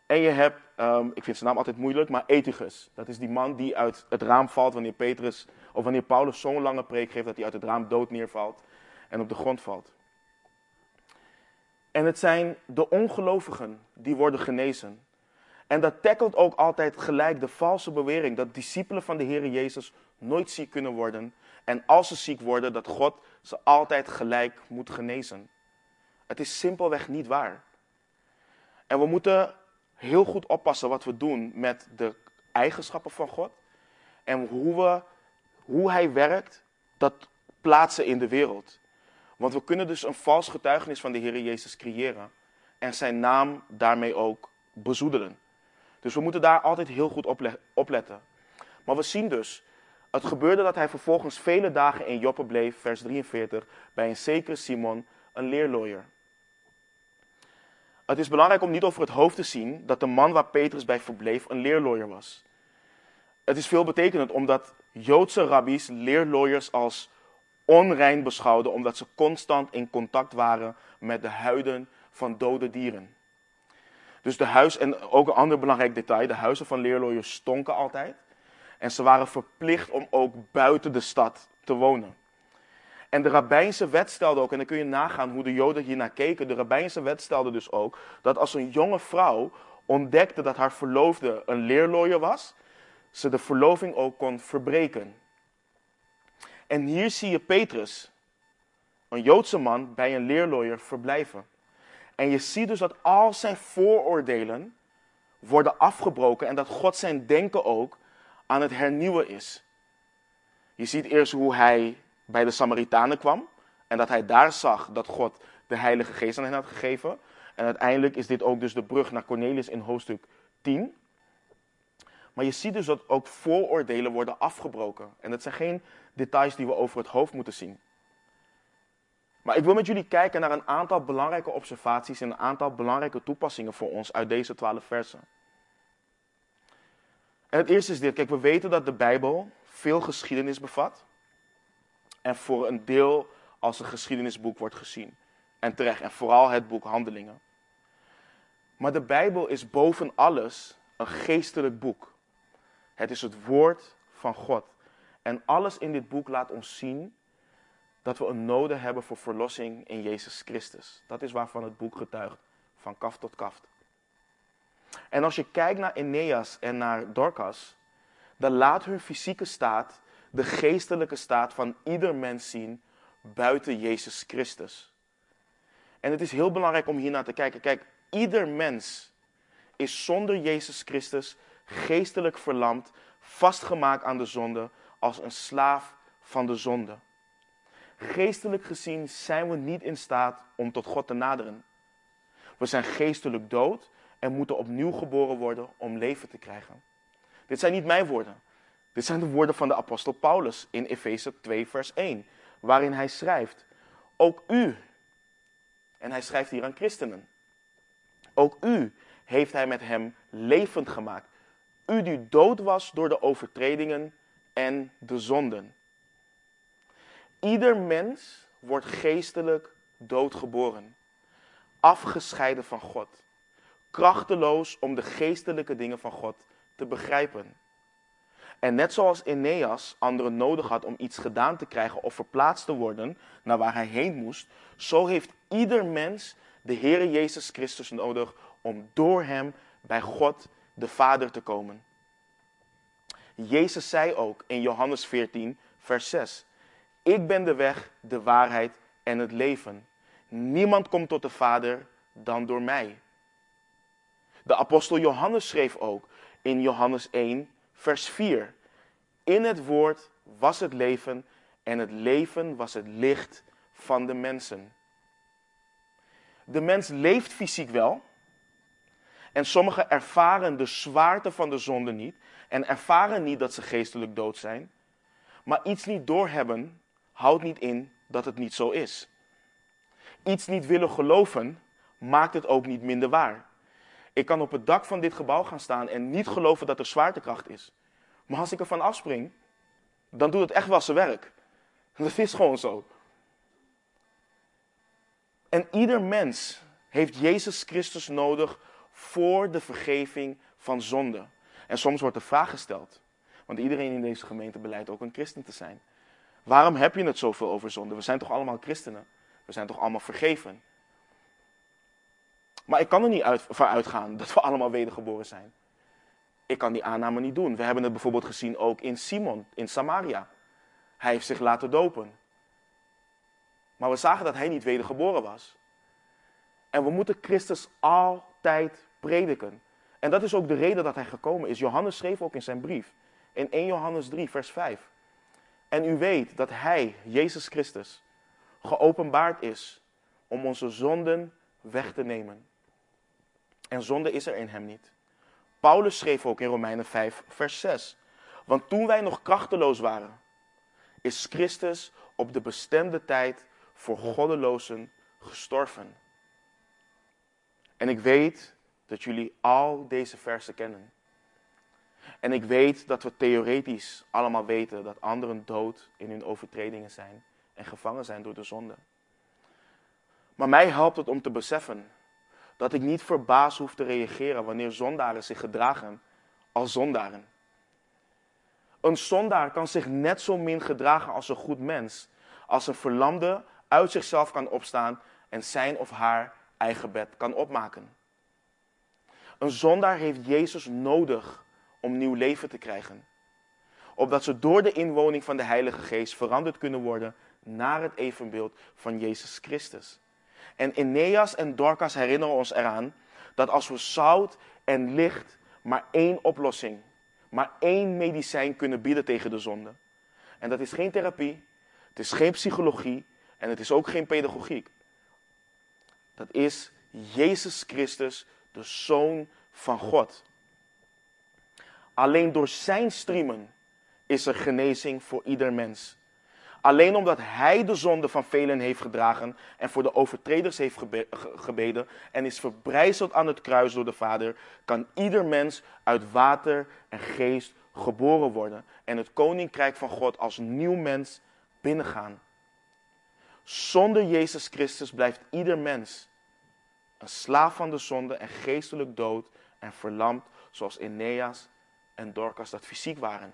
en je hebt, um, ik vind zijn naam altijd moeilijk, maar Etigus. Dat is die man die uit het raam valt wanneer Petrus of wanneer Paulus zo'n lange preek geeft dat hij uit het raam dood neervalt en op de grond valt. En het zijn de ongelovigen die worden genezen. En dat tackelt ook altijd gelijk de valse bewering dat discipelen van de Heer Jezus nooit ziek kunnen worden. En als ze ziek worden, dat God ze altijd gelijk moet genezen. Het is simpelweg niet waar. En we moeten heel goed oppassen wat we doen met de eigenschappen van God. En hoe, we, hoe Hij werkt, dat plaatsen in de wereld. Want we kunnen dus een vals getuigenis van de Heer Jezus creëren. En zijn naam daarmee ook bezoedelen. Dus we moeten daar altijd heel goed op letten. Maar we zien dus, het gebeurde dat hij vervolgens vele dagen in Joppe bleef, vers 43, bij een zekere Simon, een leerlooier. Het is belangrijk om niet over het hoofd te zien dat de man waar Petrus bij verbleef een leerlooier was. Het is veelbetekenend omdat Joodse rabbies leerlooiers als onrein beschouwden omdat ze constant in contact waren met de huiden van dode dieren. Dus de huis, en ook een ander belangrijk detail, de huizen van leerlooiers stonken altijd. En ze waren verplicht om ook buiten de stad te wonen. En de rabbijnse wet stelde ook, en dan kun je nagaan hoe de Joden hiernaar keken. De rabbijnse wet stelde dus ook dat als een jonge vrouw ontdekte dat haar verloofde een leerlooier was, ze de verloving ook kon verbreken. En hier zie je Petrus, een Joodse man, bij een leerlooier verblijven. En je ziet dus dat al zijn vooroordelen worden afgebroken en dat God zijn denken ook aan het hernieuwen is. Je ziet eerst hoe hij bij de Samaritanen kwam en dat hij daar zag dat God de Heilige Geest aan hen had gegeven. En uiteindelijk is dit ook dus de brug naar Cornelius in hoofdstuk 10. Maar je ziet dus dat ook vooroordelen worden afgebroken. En dat zijn geen details die we over het hoofd moeten zien. Maar ik wil met jullie kijken naar een aantal belangrijke observaties en een aantal belangrijke toepassingen voor ons uit deze twaalf versen. En het eerste is dit. Kijk, we weten dat de Bijbel veel geschiedenis bevat. En voor een deel als een geschiedenisboek wordt gezien. En terecht. En vooral het boek Handelingen. Maar de Bijbel is boven alles een geestelijk boek. Het is het woord van God. En alles in dit boek laat ons zien dat we een noden hebben voor verlossing in Jezus Christus. Dat is waarvan het boek getuigt, van kaft tot kaft. En als je kijkt naar Eneas en naar Dorcas, dan laat hun fysieke staat de geestelijke staat van ieder mens zien buiten Jezus Christus. En het is heel belangrijk om hier naar te kijken. Kijk, ieder mens is zonder Jezus Christus geestelijk verlamd, vastgemaakt aan de zonde, als een slaaf van de zonde. Geestelijk gezien zijn we niet in staat om tot God te naderen. We zijn geestelijk dood en moeten opnieuw geboren worden om leven te krijgen. Dit zijn niet mijn woorden. Dit zijn de woorden van de apostel Paulus in Efeze 2, vers 1, waarin hij schrijft: Ook u, en hij schrijft hier aan christenen, ook u heeft hij met hem levend gemaakt. U die dood was door de overtredingen en de zonden. Ieder mens wordt geestelijk doodgeboren, afgescheiden van God, krachteloos om de geestelijke dingen van God te begrijpen. En net zoals Eneas anderen nodig had om iets gedaan te krijgen of verplaatst te worden naar waar hij heen moest, zo heeft ieder mens de Heer Jezus Christus nodig om door hem bij God de Vader te komen. Jezus zei ook in Johannes 14, vers 6. Ik ben de weg, de waarheid en het leven. Niemand komt tot de Vader dan door mij. De apostel Johannes schreef ook in Johannes 1, vers 4. In het woord was het leven en het leven was het licht van de mensen. De mens leeft fysiek wel. En sommigen ervaren de zwaarte van de zonde niet en ervaren niet dat ze geestelijk dood zijn. Maar iets niet doorhebben houdt niet in dat het niet zo is. Iets niet willen geloven maakt het ook niet minder waar. Ik kan op het dak van dit gebouw gaan staan en niet geloven dat er zwaartekracht is. Maar als ik ervan afspring, dan doet het echt wel zijn werk. *laughs* Dat is gewoon zo. En ieder mens heeft Jezus Christus nodig voor de vergeving van zonde. En soms wordt de vraag gesteld, want iedereen in deze gemeente beleidt ook een christen te zijn. Waarom heb je het zoveel over zonde? We zijn toch allemaal christenen? We zijn toch allemaal vergeven? Maar ik kan er niet uit, uitgaan dat we allemaal wedergeboren zijn. Ik kan die aanname niet doen. We hebben het bijvoorbeeld gezien ook in Simon, in Samaria. Hij heeft zich laten dopen. Maar we zagen dat hij niet wedergeboren was. En we moeten Christus altijd prediken. En dat is ook de reden dat hij gekomen is. Johannes schreef ook in zijn brief, in 1 Johannes 3, vers 5. En u weet dat hij, Jezus Christus, geopenbaard is om onze zonden weg te nemen. En zonde is er in hem niet. Paulus schreef ook in Romeinen 5, vers 6. Want toen wij nog krachteloos waren, is Christus op de bestemde tijd voor goddelozen gestorven. En ik weet dat jullie al deze versen kennen. En ik weet dat we theoretisch allemaal weten dat anderen dood in hun overtredingen zijn en gevangen zijn door de zonde. Maar mij helpt het om te beseffen dat ik niet verbaasd hoef te reageren wanneer zondaren zich gedragen als zondaren. Een zondaar kan zich net zo min gedragen als een goed mens, als een verlamde uit zichzelf kan opstaan en zijn of haar eigen bed kan opmaken. Een zondaar heeft Jezus nodig om nieuw leven te krijgen. Opdat ze door de inwoning van de Heilige Geest veranderd kunnen worden naar het evenbeeld van Jezus Christus. En Eneas en Dorcas herinneren ons eraan dat als we zout en licht maar één oplossing, maar één medicijn kunnen bieden tegen de zonde. En dat is geen therapie, het is geen psychologie en het is ook geen pedagogiek. Dat is Jezus Christus, de Zoon van God. Alleen door zijn streamen is er genezing voor ieder mens. Alleen omdat hij de zonde van velen heeft gedragen en voor de overtreders heeft gebeden en is verbrijzeld aan het kruis door de Vader, kan ieder mens uit water en geest geboren worden en het koninkrijk van God als nieuw mens binnengaan. Zonder Jezus Christus blijft ieder mens een slaaf van de zonde en geestelijk dood en verlamd, zoals Eneas en Dorcas dat fysiek waren.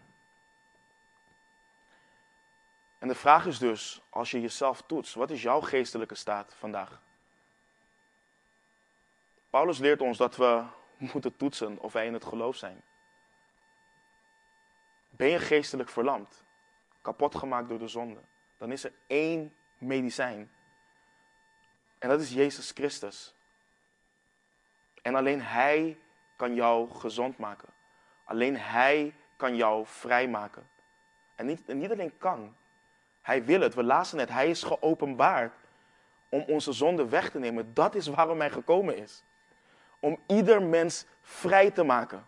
En de vraag is dus, als je jezelf toetst, wat is jouw geestelijke staat vandaag? Paulus leert ons dat we *laughs* moeten toetsen of wij in het geloof zijn. Ben je geestelijk verlamd, kapot gemaakt door de zonde, dan is er één medicijn. En dat is Jezus Christus. En alleen Hij kan jou gezond maken. Alleen Hij kan jou vrijmaken. En niet, en niet alleen kan, hij wil het. We lazen net, hij is geopenbaard om onze zonde weg te nemen. Dat is waarom hij gekomen is. Om ieder mens vrij te maken.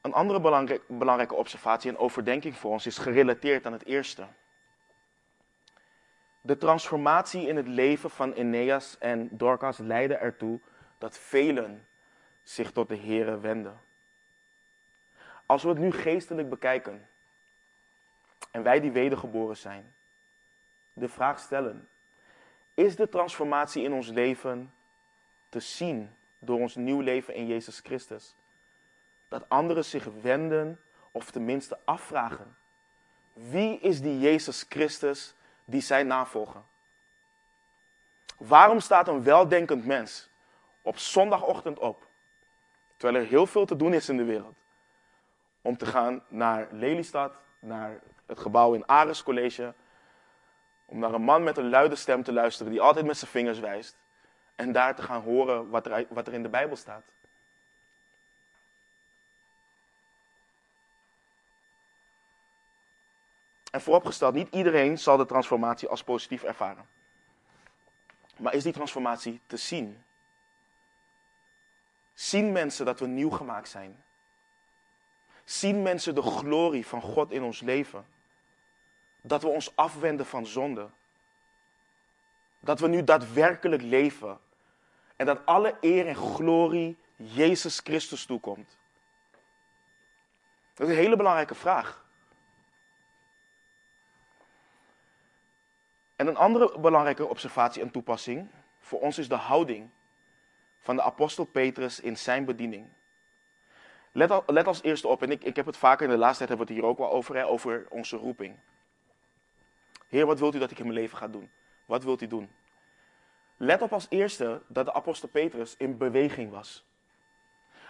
Een andere belangrijke observatie en overdenking voor ons is gerelateerd aan het eerste. De transformatie in het leven van Eneas en Dorcas leidde ertoe dat velen zich tot de Here wenden. Als we het nu geestelijk bekijken en wij die wedergeboren zijn, de vraag stellen: is de transformatie in ons leven te zien door ons nieuw leven in Jezus Christus? Dat anderen zich wenden of tenminste afvragen: wie is die Jezus Christus die zij navolgen? Waarom staat een weldenkend mens op zondagochtend op, terwijl er heel veel te doen is in de wereld? om te gaan naar Lelystad, naar het gebouw in Ares College. Om naar een man met een luide stem te luisteren die altijd met zijn vingers wijst. En daar te gaan horen wat er, wat er in de Bijbel staat. En vooropgesteld, niet iedereen zal de transformatie als positief ervaren. Maar is die transformatie te zien? Zien mensen dat we nieuw gemaakt zijn? zien mensen de glorie van God in ons leven. Dat we ons afwenden van zonde. Dat we nu daadwerkelijk leven. En dat alle eer en glorie Jezus Christus toekomt. Dat is een hele belangrijke vraag. En een andere belangrijke observatie en toepassing voor ons is de houding van de apostel Petrus in zijn bediening. Let, let als eerste op, en ik, ik heb het vaker in de laatste tijd hebben we het hier ook wel over, hè, over onze roeping. Heer, wat wilt u dat ik in mijn leven ga doen? Wat wilt u doen? Let op als eerste dat de apostel Petrus in beweging was.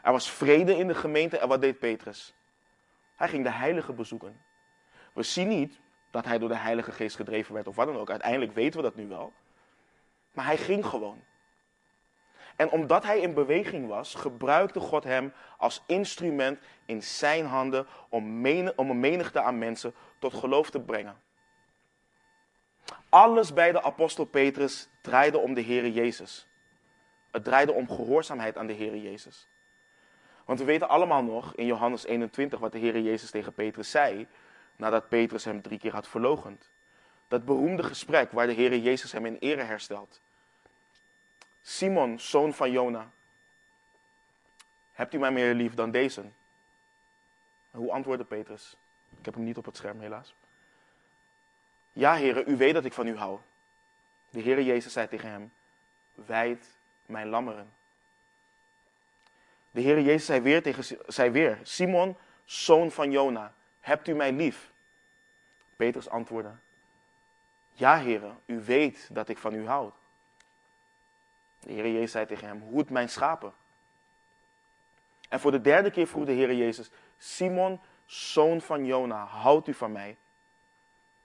Er was vrede in de gemeente en wat deed Petrus? Hij ging de heilige bezoeken. We zien niet dat hij door de Heilige Geest gedreven werd of wat dan ook. Uiteindelijk weten we dat nu wel. Maar hij ging gewoon. En omdat hij in beweging was, gebruikte God hem als instrument in zijn handen om, om een menigte aan mensen tot geloof te brengen. Alles bij de apostel Petrus draaide om de Heere Jezus. Het draaide om gehoorzaamheid aan de Heere Jezus. Want we weten allemaal nog in Johannes 21 wat de Heere Jezus tegen Petrus zei, nadat Petrus hem drie keer had verlogend. Dat beroemde gesprek waar de Heere Jezus hem in ere herstelt. Simon, zoon van Jona, hebt u mij meer lief dan deze? hoe antwoordde Petrus? Ik heb hem niet op het scherm helaas. Ja, heren, u weet dat ik van u hou. De Heere Jezus zei tegen hem, wijd mijn lammeren. De Heere Jezus zei weer, tegen, zei weer, Simon, zoon van Jona, hebt u mij lief? Petrus antwoordde, ja, heren, u weet dat ik van u houd. De Heer Jezus zei tegen hem, hoed mijn schapen. En voor de derde keer vroeg de Heer Jezus, Simon, zoon van Jona, houdt u van mij?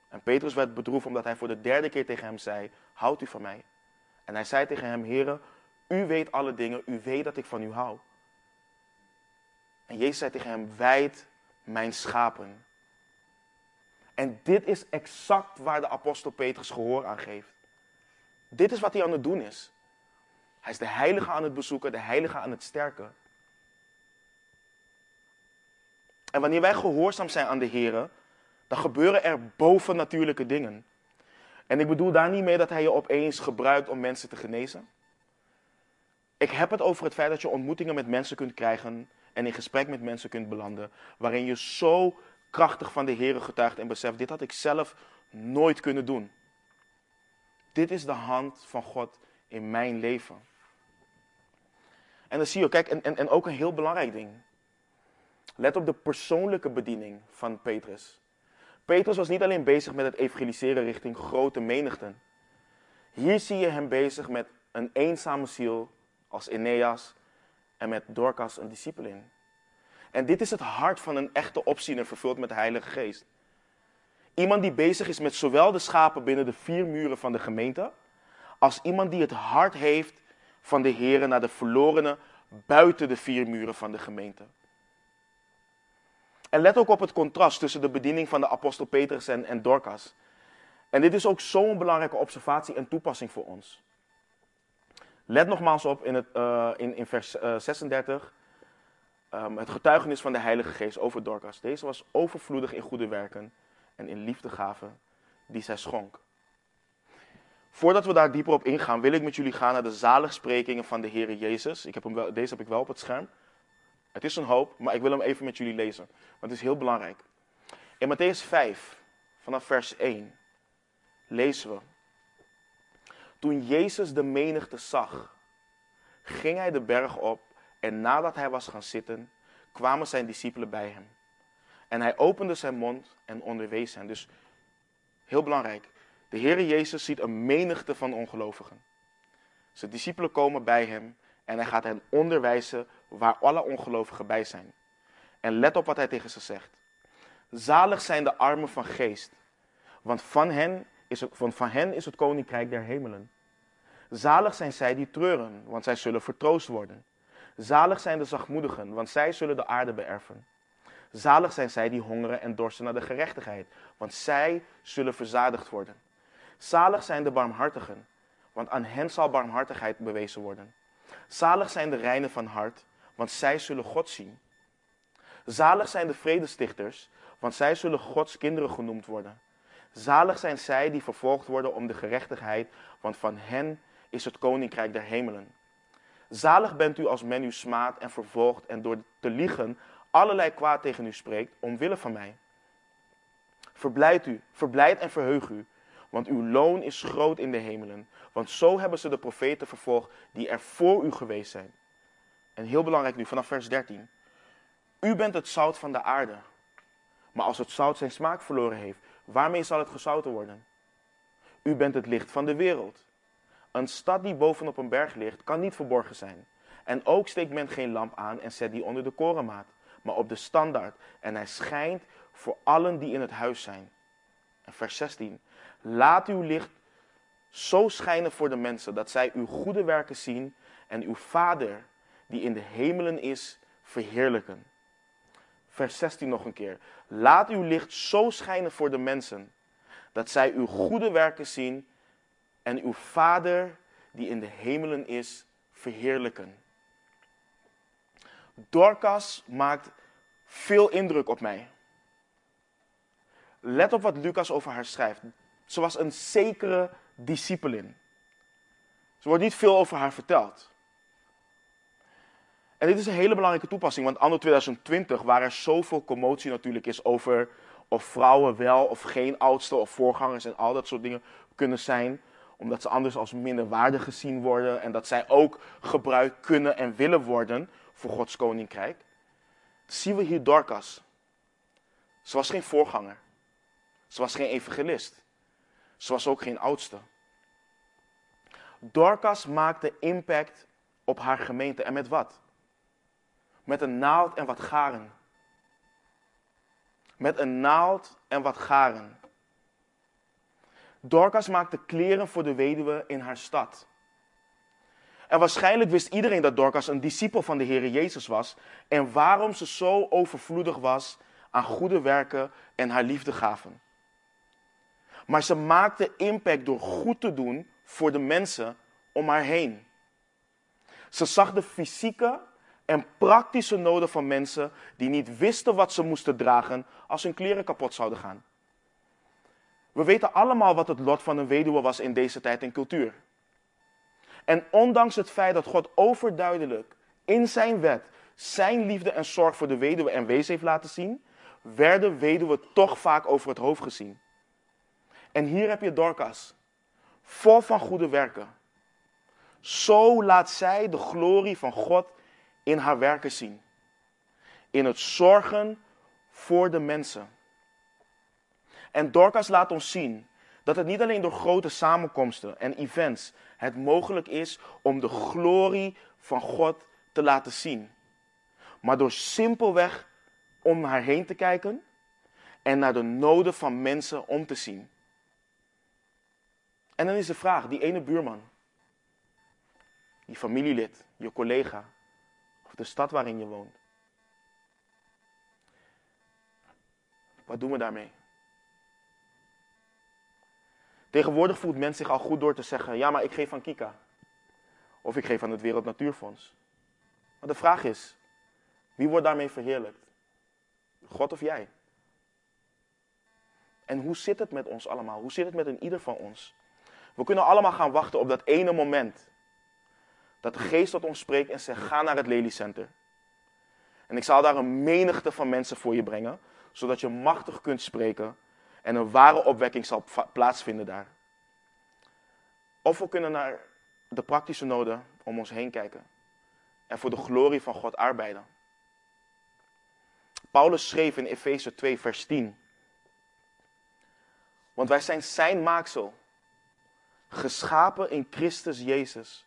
En Petrus werd bedroefd omdat hij voor de derde keer tegen hem zei, houdt u van mij? En hij zei tegen hem, Heere, u weet alle dingen, u weet dat ik van u hou. En Jezus zei tegen hem, wijd mijn schapen. En dit is exact waar de apostel Petrus gehoor aan geeft. Dit is wat hij aan het doen is. Hij is de heilige aan het bezoeken, de heilige aan het sterken. En wanneer wij gehoorzaam zijn aan de Heer, dan gebeuren er bovennatuurlijke dingen. En ik bedoel daar niet mee dat hij je opeens gebruikt om mensen te genezen. Ik heb het over het feit dat je ontmoetingen met mensen kunt krijgen en in gesprek met mensen kunt belanden, waarin je zo krachtig van de Heer getuigt en beseft, dit had ik zelf nooit kunnen doen. Dit is de hand van God in mijn leven. En dan zie je, kijk, en, en, en ook een heel belangrijk ding. Let op de persoonlijke bediening van Petrus. Petrus was niet alleen bezig met het evangeliseren richting grote menigten. Hier zie je hem bezig met een eenzame ziel als Eneas en met Dorcas, een discipelin. En dit is het hart van een echte opziener vervuld met de Heilige Geest. Iemand die bezig is met zowel de schapen binnen de vier muren van de gemeente, als iemand die het hart heeft van de Heer naar de verlorenen buiten de vier muren van de gemeente. En let ook op het contrast tussen de bediening van de apostel Petrus en, Dorcas. En dit is ook zo'n belangrijke observatie en toepassing voor ons. Let nogmaals op in, het, uh, in, vers uh, 36. Um, het getuigenis van de Heilige Geest over Dorcas. Deze was overvloedig in goede werken en in liefdegaven die zij schonk. Voordat we daar dieper op ingaan, wil ik met jullie gaan naar de zaligsprekingen van de Heer Jezus. Ik heb hem wel, deze heb ik wel op het scherm. Het is een hoop, maar ik wil hem even met jullie lezen. Want het is heel belangrijk. In Matthäus 5, vanaf vers 1, lezen we. Toen Jezus de menigte zag, ging hij de berg op en nadat hij was gaan zitten, kwamen zijn discipelen bij hem. En hij opende zijn mond en onderwees hen. Dus heel belangrijk. De Heer Jezus ziet een menigte van ongelovigen. Zijn discipelen komen bij hem en hij gaat hen onderwijzen waar alle ongelovigen bij zijn. En let op wat hij tegen ze zegt. Zalig zijn de armen van geest, want van hen is het, van, van hen is het koninkrijk der hemelen. Zalig zijn zij die treuren, want zij zullen vertroost worden. Zalig zijn de zachtmoedigen, want zij zullen de aarde beërven. Zalig zijn zij die hongeren en dorsten naar de gerechtigheid, want zij zullen verzadigd worden. Zalig zijn de barmhartigen, want aan hen zal barmhartigheid bewezen worden. Zalig zijn de reinen van hart, want zij zullen God zien. Zalig zijn de vredestichters, want zij zullen Gods kinderen genoemd worden. Zalig zijn zij die vervolgd worden om de gerechtigheid, want van hen is het koninkrijk der hemelen. Zalig bent u als men u smaadt en vervolgt en door te liegen allerlei kwaad tegen u spreekt, omwille van mij. Verblijd u, verblijd en verheug u, want uw loon is groot in de hemelen. Want zo hebben ze de profeten vervolgd die er voor u geweest zijn. En heel belangrijk nu, vanaf vers 13. U bent het zout van de aarde. Maar als het zout zijn smaak verloren heeft, waarmee zal het gezouten worden? U bent het licht van de wereld. Een stad die bovenop een berg ligt, kan niet verborgen zijn. En ook steekt men geen lamp aan en zet die onder de korenmaat, maar op de standaard. En hij schijnt voor allen die in het huis zijn. En vers 16. Laat uw licht zo schijnen voor de mensen dat zij uw goede werken zien en uw Vader die in de hemelen is verheerlijken. Vers 16 nog een keer. Laat uw licht zo schijnen voor de mensen dat zij uw goede werken zien en uw Vader die in de hemelen is verheerlijken. Dorcas maakt veel indruk op mij. Let op wat Lucas over haar schrijft. Ze was een zekere discipelin. Er wordt niet veel over haar verteld. En dit is een hele belangrijke toepassing, want anno 2020, waar er zoveel commotie natuurlijk is over of vrouwen wel of geen oudste of voorgangers en al dat soort dingen kunnen zijn, omdat ze anders als minderwaardig gezien worden en dat zij ook gebruikt kunnen en willen worden voor Gods koninkrijk, zien we hier Dorcas. Ze was geen voorganger. Ze was geen evangelist. Ze was ook geen oudste. Dorcas maakte impact op haar gemeente. En met wat? Met een naald en wat garen. Met een naald en wat garen. Dorcas maakte kleren voor de weduwe in haar stad. En waarschijnlijk wist iedereen dat Dorcas een discipel van de Heer Jezus was en waarom ze zo overvloedig was aan goede werken en haar liefde gaven. Maar ze maakte impact door goed te doen voor de mensen om haar heen. Ze zag de fysieke en praktische noden van mensen die niet wisten wat ze moesten dragen als hun kleren kapot zouden gaan. We weten allemaal wat het lot van een weduwe was in deze tijd en cultuur. En ondanks het feit dat God overduidelijk in zijn wet zijn liefde en zorg voor de weduwe en wees heeft laten zien, werden weduwen toch vaak over het hoofd gezien. En hier heb je Dorcas, vol van goede werken. Zo laat zij de glorie van God in haar werken zien. In het zorgen voor de mensen. En Dorcas laat ons zien dat het niet alleen door grote samenkomsten en events het mogelijk is om de glorie van God te laten zien. Maar door simpelweg om haar heen te kijken en naar de noden van mensen om te zien. En dan is de vraag, die ene buurman, die familielid, je collega, of de stad waarin je woont. Wat doen we daarmee? Tegenwoordig voelt men zich al goed door te zeggen: ja, maar ik geef aan Kika. Of ik geef aan het Wereld Natuurfonds. Maar de vraag is: wie wordt daarmee verheerlijkt? God of jij? En hoe zit het met ons allemaal? Hoe zit het met een ieder van ons? We kunnen allemaal gaan wachten op dat ene moment. Dat de geest tot ons spreekt en zegt: ga naar het Lelycenter. En ik zal daar een menigte van mensen voor je brengen, zodat je machtig kunt spreken en een ware opwekking zal plaatsvinden daar. Of we kunnen naar de praktische noden om ons heen kijken en voor de glorie van God arbeiden. Paulus schreef in Efeze 2, vers 10. Want wij zijn zijn maaksel, geschapen in Christus Jezus,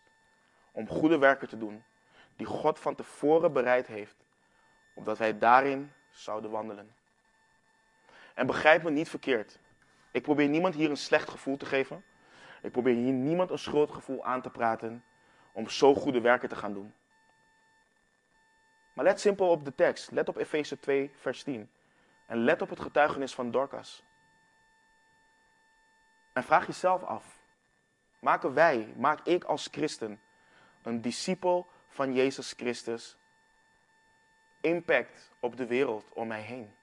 om goede werken te doen, die God van tevoren bereid heeft, opdat wij daarin zouden wandelen. En begrijp me niet verkeerd. Ik probeer niemand hier een slecht gevoel te geven. Ik probeer hier niemand een schuldgevoel aan te praten om zo goede werken te gaan doen. Maar let simpel op de tekst. Let op Efeze 2, vers 10. En let op het getuigenis van Dorcas. En vraag jezelf af. Maken wij, maak ik als christen, een discipel van Jezus Christus, impact op de wereld om mij heen?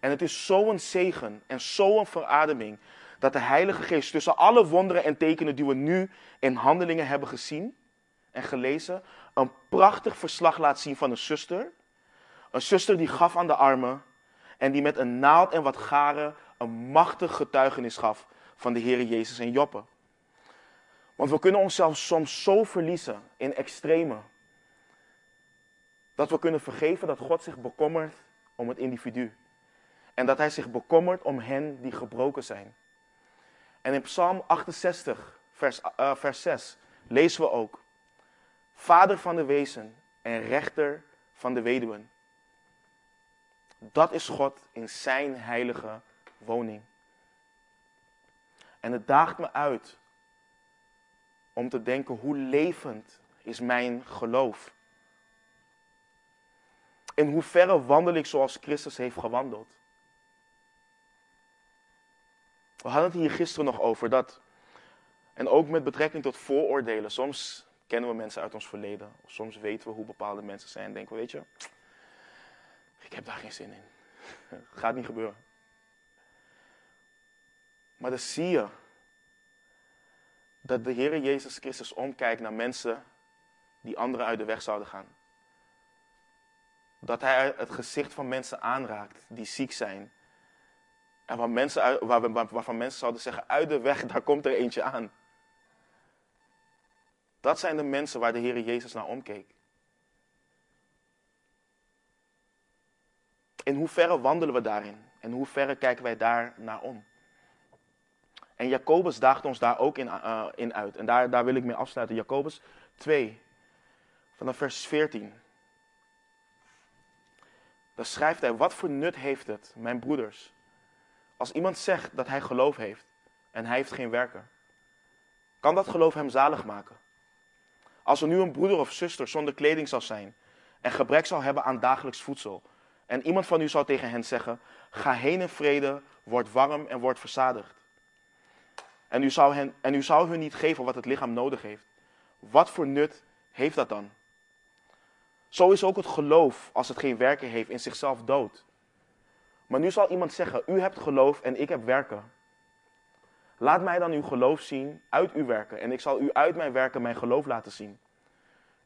En het is zo'n zegen en zo'n verademing dat de Heilige Geest tussen alle wonderen en tekenen die we nu in handelingen hebben gezien en gelezen, een prachtig verslag laat zien van een zuster. Een zuster die gaf aan de armen en die met een naald en wat garen een machtig getuigenis gaf van de Heer Jezus en Joppe. Want we kunnen onszelf soms zo verliezen in extreme. Dat we kunnen vergeven dat God zich bekommert om het individu. En dat hij zich bekommert om hen die gebroken zijn. En in Psalm 68, vers, uh, vers 6, lezen we ook: Vader van de wezen en rechter van de weduwen. Dat is God in zijn heilige woning. En het daagt me uit om te denken hoe levend is mijn geloof. In hoeverre wandel ik zoals Christus heeft gewandeld? We hadden het hier gisteren nog over dat, en ook met betrekking tot vooroordelen. Soms kennen we mensen uit ons verleden, of soms weten we hoe bepaalde mensen zijn en denken we, weet je, ik heb daar geen zin in. *laughs* Gaat niet gebeuren. Maar dan zie je dat de Heer Jezus Christus omkijkt naar mensen die anderen uit de weg zouden gaan. Dat hij het gezicht van mensen aanraakt die ziek zijn. En waar mensen, waar, waarvan mensen zouden zeggen, uit de weg, daar komt er eentje aan. Dat zijn de mensen waar de Heer Jezus naar omkeek. In hoeverre wandelen we daarin? En hoe hoeverre kijken wij daar naar om? En Jacobus daagt ons daar ook in, uh, in uit. En daar, daar wil ik mee afsluiten. Jacobus 2, vanaf vers 14. Dan schrijft hij, wat voor nut heeft het, mijn broeders, als iemand zegt dat hij geloof heeft en hij heeft geen werken? Kan dat geloof hem zalig maken? Als er nu een broeder of zuster zonder kleding zou zijn en gebrek zou hebben aan dagelijks voedsel, en iemand van u zou tegen hen zeggen, ga heen in vrede, word warm en word verzadigd. En u, zou hen, en u zou hun niet geven wat het lichaam nodig heeft. Wat voor nut heeft dat dan? Zo is ook het geloof, als het geen werken heeft, in zichzelf dood. Maar nu zal iemand zeggen, u hebt geloof en ik heb werken. Laat mij dan uw geloof zien uit uw werken en ik zal u uit mijn werken mijn geloof laten zien.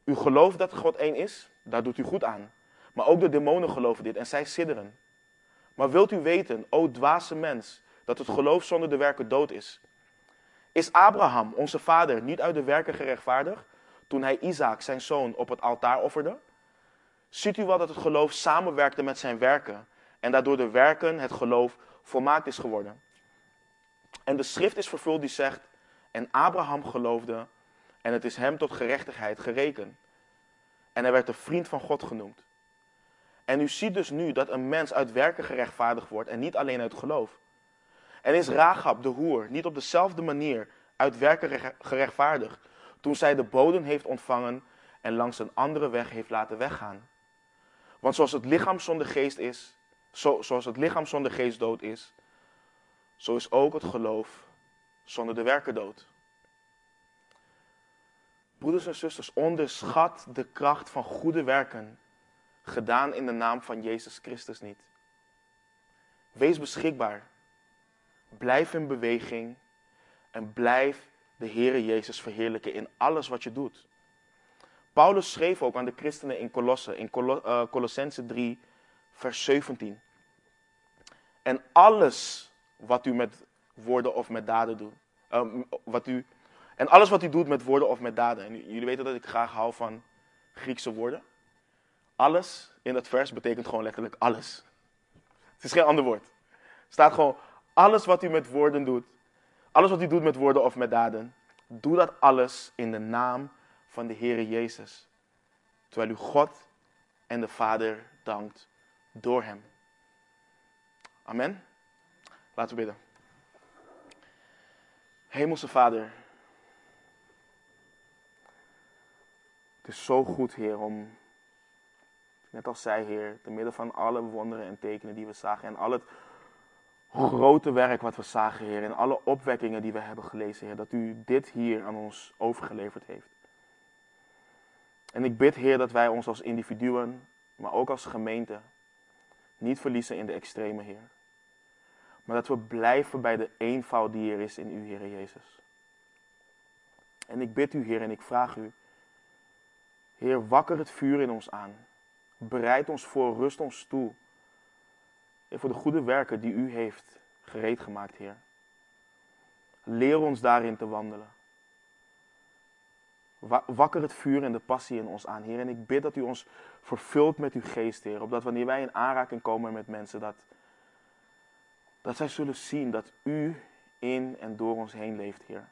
U gelooft dat God één is, daar doet u goed aan. Maar ook de demonen geloven dit en zij sidderen. Maar wilt u weten, o dwaze mens, dat het geloof zonder de werken dood is? Is Abraham, onze vader, niet uit de werken gerechtvaardigd toen hij Isaac, zijn zoon, op het altaar offerde? Ziet u wel dat het geloof samenwerkte met zijn werken en daardoor de werken het geloof volmaakt is geworden? En de schrift is vervuld die zegt, en Abraham geloofde en het is hem tot gerechtigheid gerekend. En hij werd de vriend van God genoemd. En u ziet dus nu dat een mens uit werken gerechtvaardigd wordt en niet alleen uit geloof. En is Rahab de hoer niet op dezelfde manier uit werken gerechtvaardigd toen zij de bodem heeft ontvangen en langs een andere weg heeft laten weggaan? Want zoals het lichaam zonder geest is, zo, zoals het lichaam zonder geest dood is, zo is ook het geloof zonder de werken dood. Broeders en zusters, onderschat de kracht van goede werken, gedaan in de naam van Jezus Christus niet. Wees beschikbaar. Blijf in beweging en blijf de Heere Jezus verheerlijken in alles wat je doet. Paulus schreef ook aan de christenen in Colosse, in uh, Colossense 3, vers 17. En alles wat u met woorden of met daden doet, uh, wat u, en alles wat u doet met woorden of met daden. En jullie weten dat ik graag hou van Griekse woorden. Alles in dat vers betekent gewoon letterlijk alles. Het is geen ander woord. Staat gewoon alles wat u met woorden doet, alles wat u doet met woorden of met daden, doe dat alles in de naam van de Heere Jezus. Terwijl u God en de Vader dankt door Hem. Amen. Laten we bidden. Hemelse Vader, het is zo goed, Heer, om, net als zij, Heer, te midden van alle wonderen en tekenen die we zagen en al het grote werk wat we zagen, Heer, en alle opwekkingen die we hebben gelezen, Heer, dat U dit hier aan ons overgeleverd heeft. En ik bid, Heer, dat wij ons als individuen, maar ook als gemeente, niet verliezen in de extreme, Heer. Maar dat we blijven bij de eenvoud die er is in U, Heer Jezus. En ik bid U, Heer, en ik vraag U, Heer, wakker het vuur in ons aan. Bereid ons voor, rust ons toe en voor de goede werken die u heeft gereed gemaakt, Heer. Leer ons daarin te wandelen. Wakker het vuur en de passie in ons aan, Heer. En ik bid dat u ons vervult met uw geest, Heer. Opdat wanneer wij in aanraking komen met mensen, dat, dat zij zullen zien dat u in en door ons heen leeft, Heer.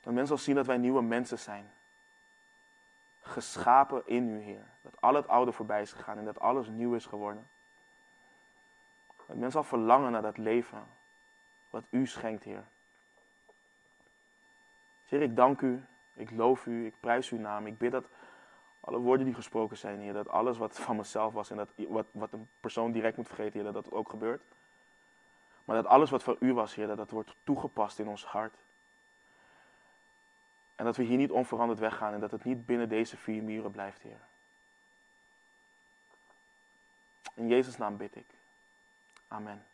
Dat mensen zal zien dat wij nieuwe mensen zijn. Geschapen in u, Heer. Dat al het oude voorbij is gegaan en dat alles nieuw is geworden. Dat mensen zal verlangen naar dat leven wat u schenkt, Heer. Heer, ik dank u, ik loof u, ik prijs uw naam. Ik bid dat alle woorden die gesproken zijn, Heer, dat alles wat van mezelf was en dat wat, wat een persoon direct moet vergeten, Heer, dat dat ook gebeurt. Maar dat alles wat van u was, Heer, dat dat wordt toegepast in ons hart. En dat we hier niet onveranderd weggaan en dat het niet binnen deze vier muren blijft, Heer. In Jezus' naam bid ik. Amen.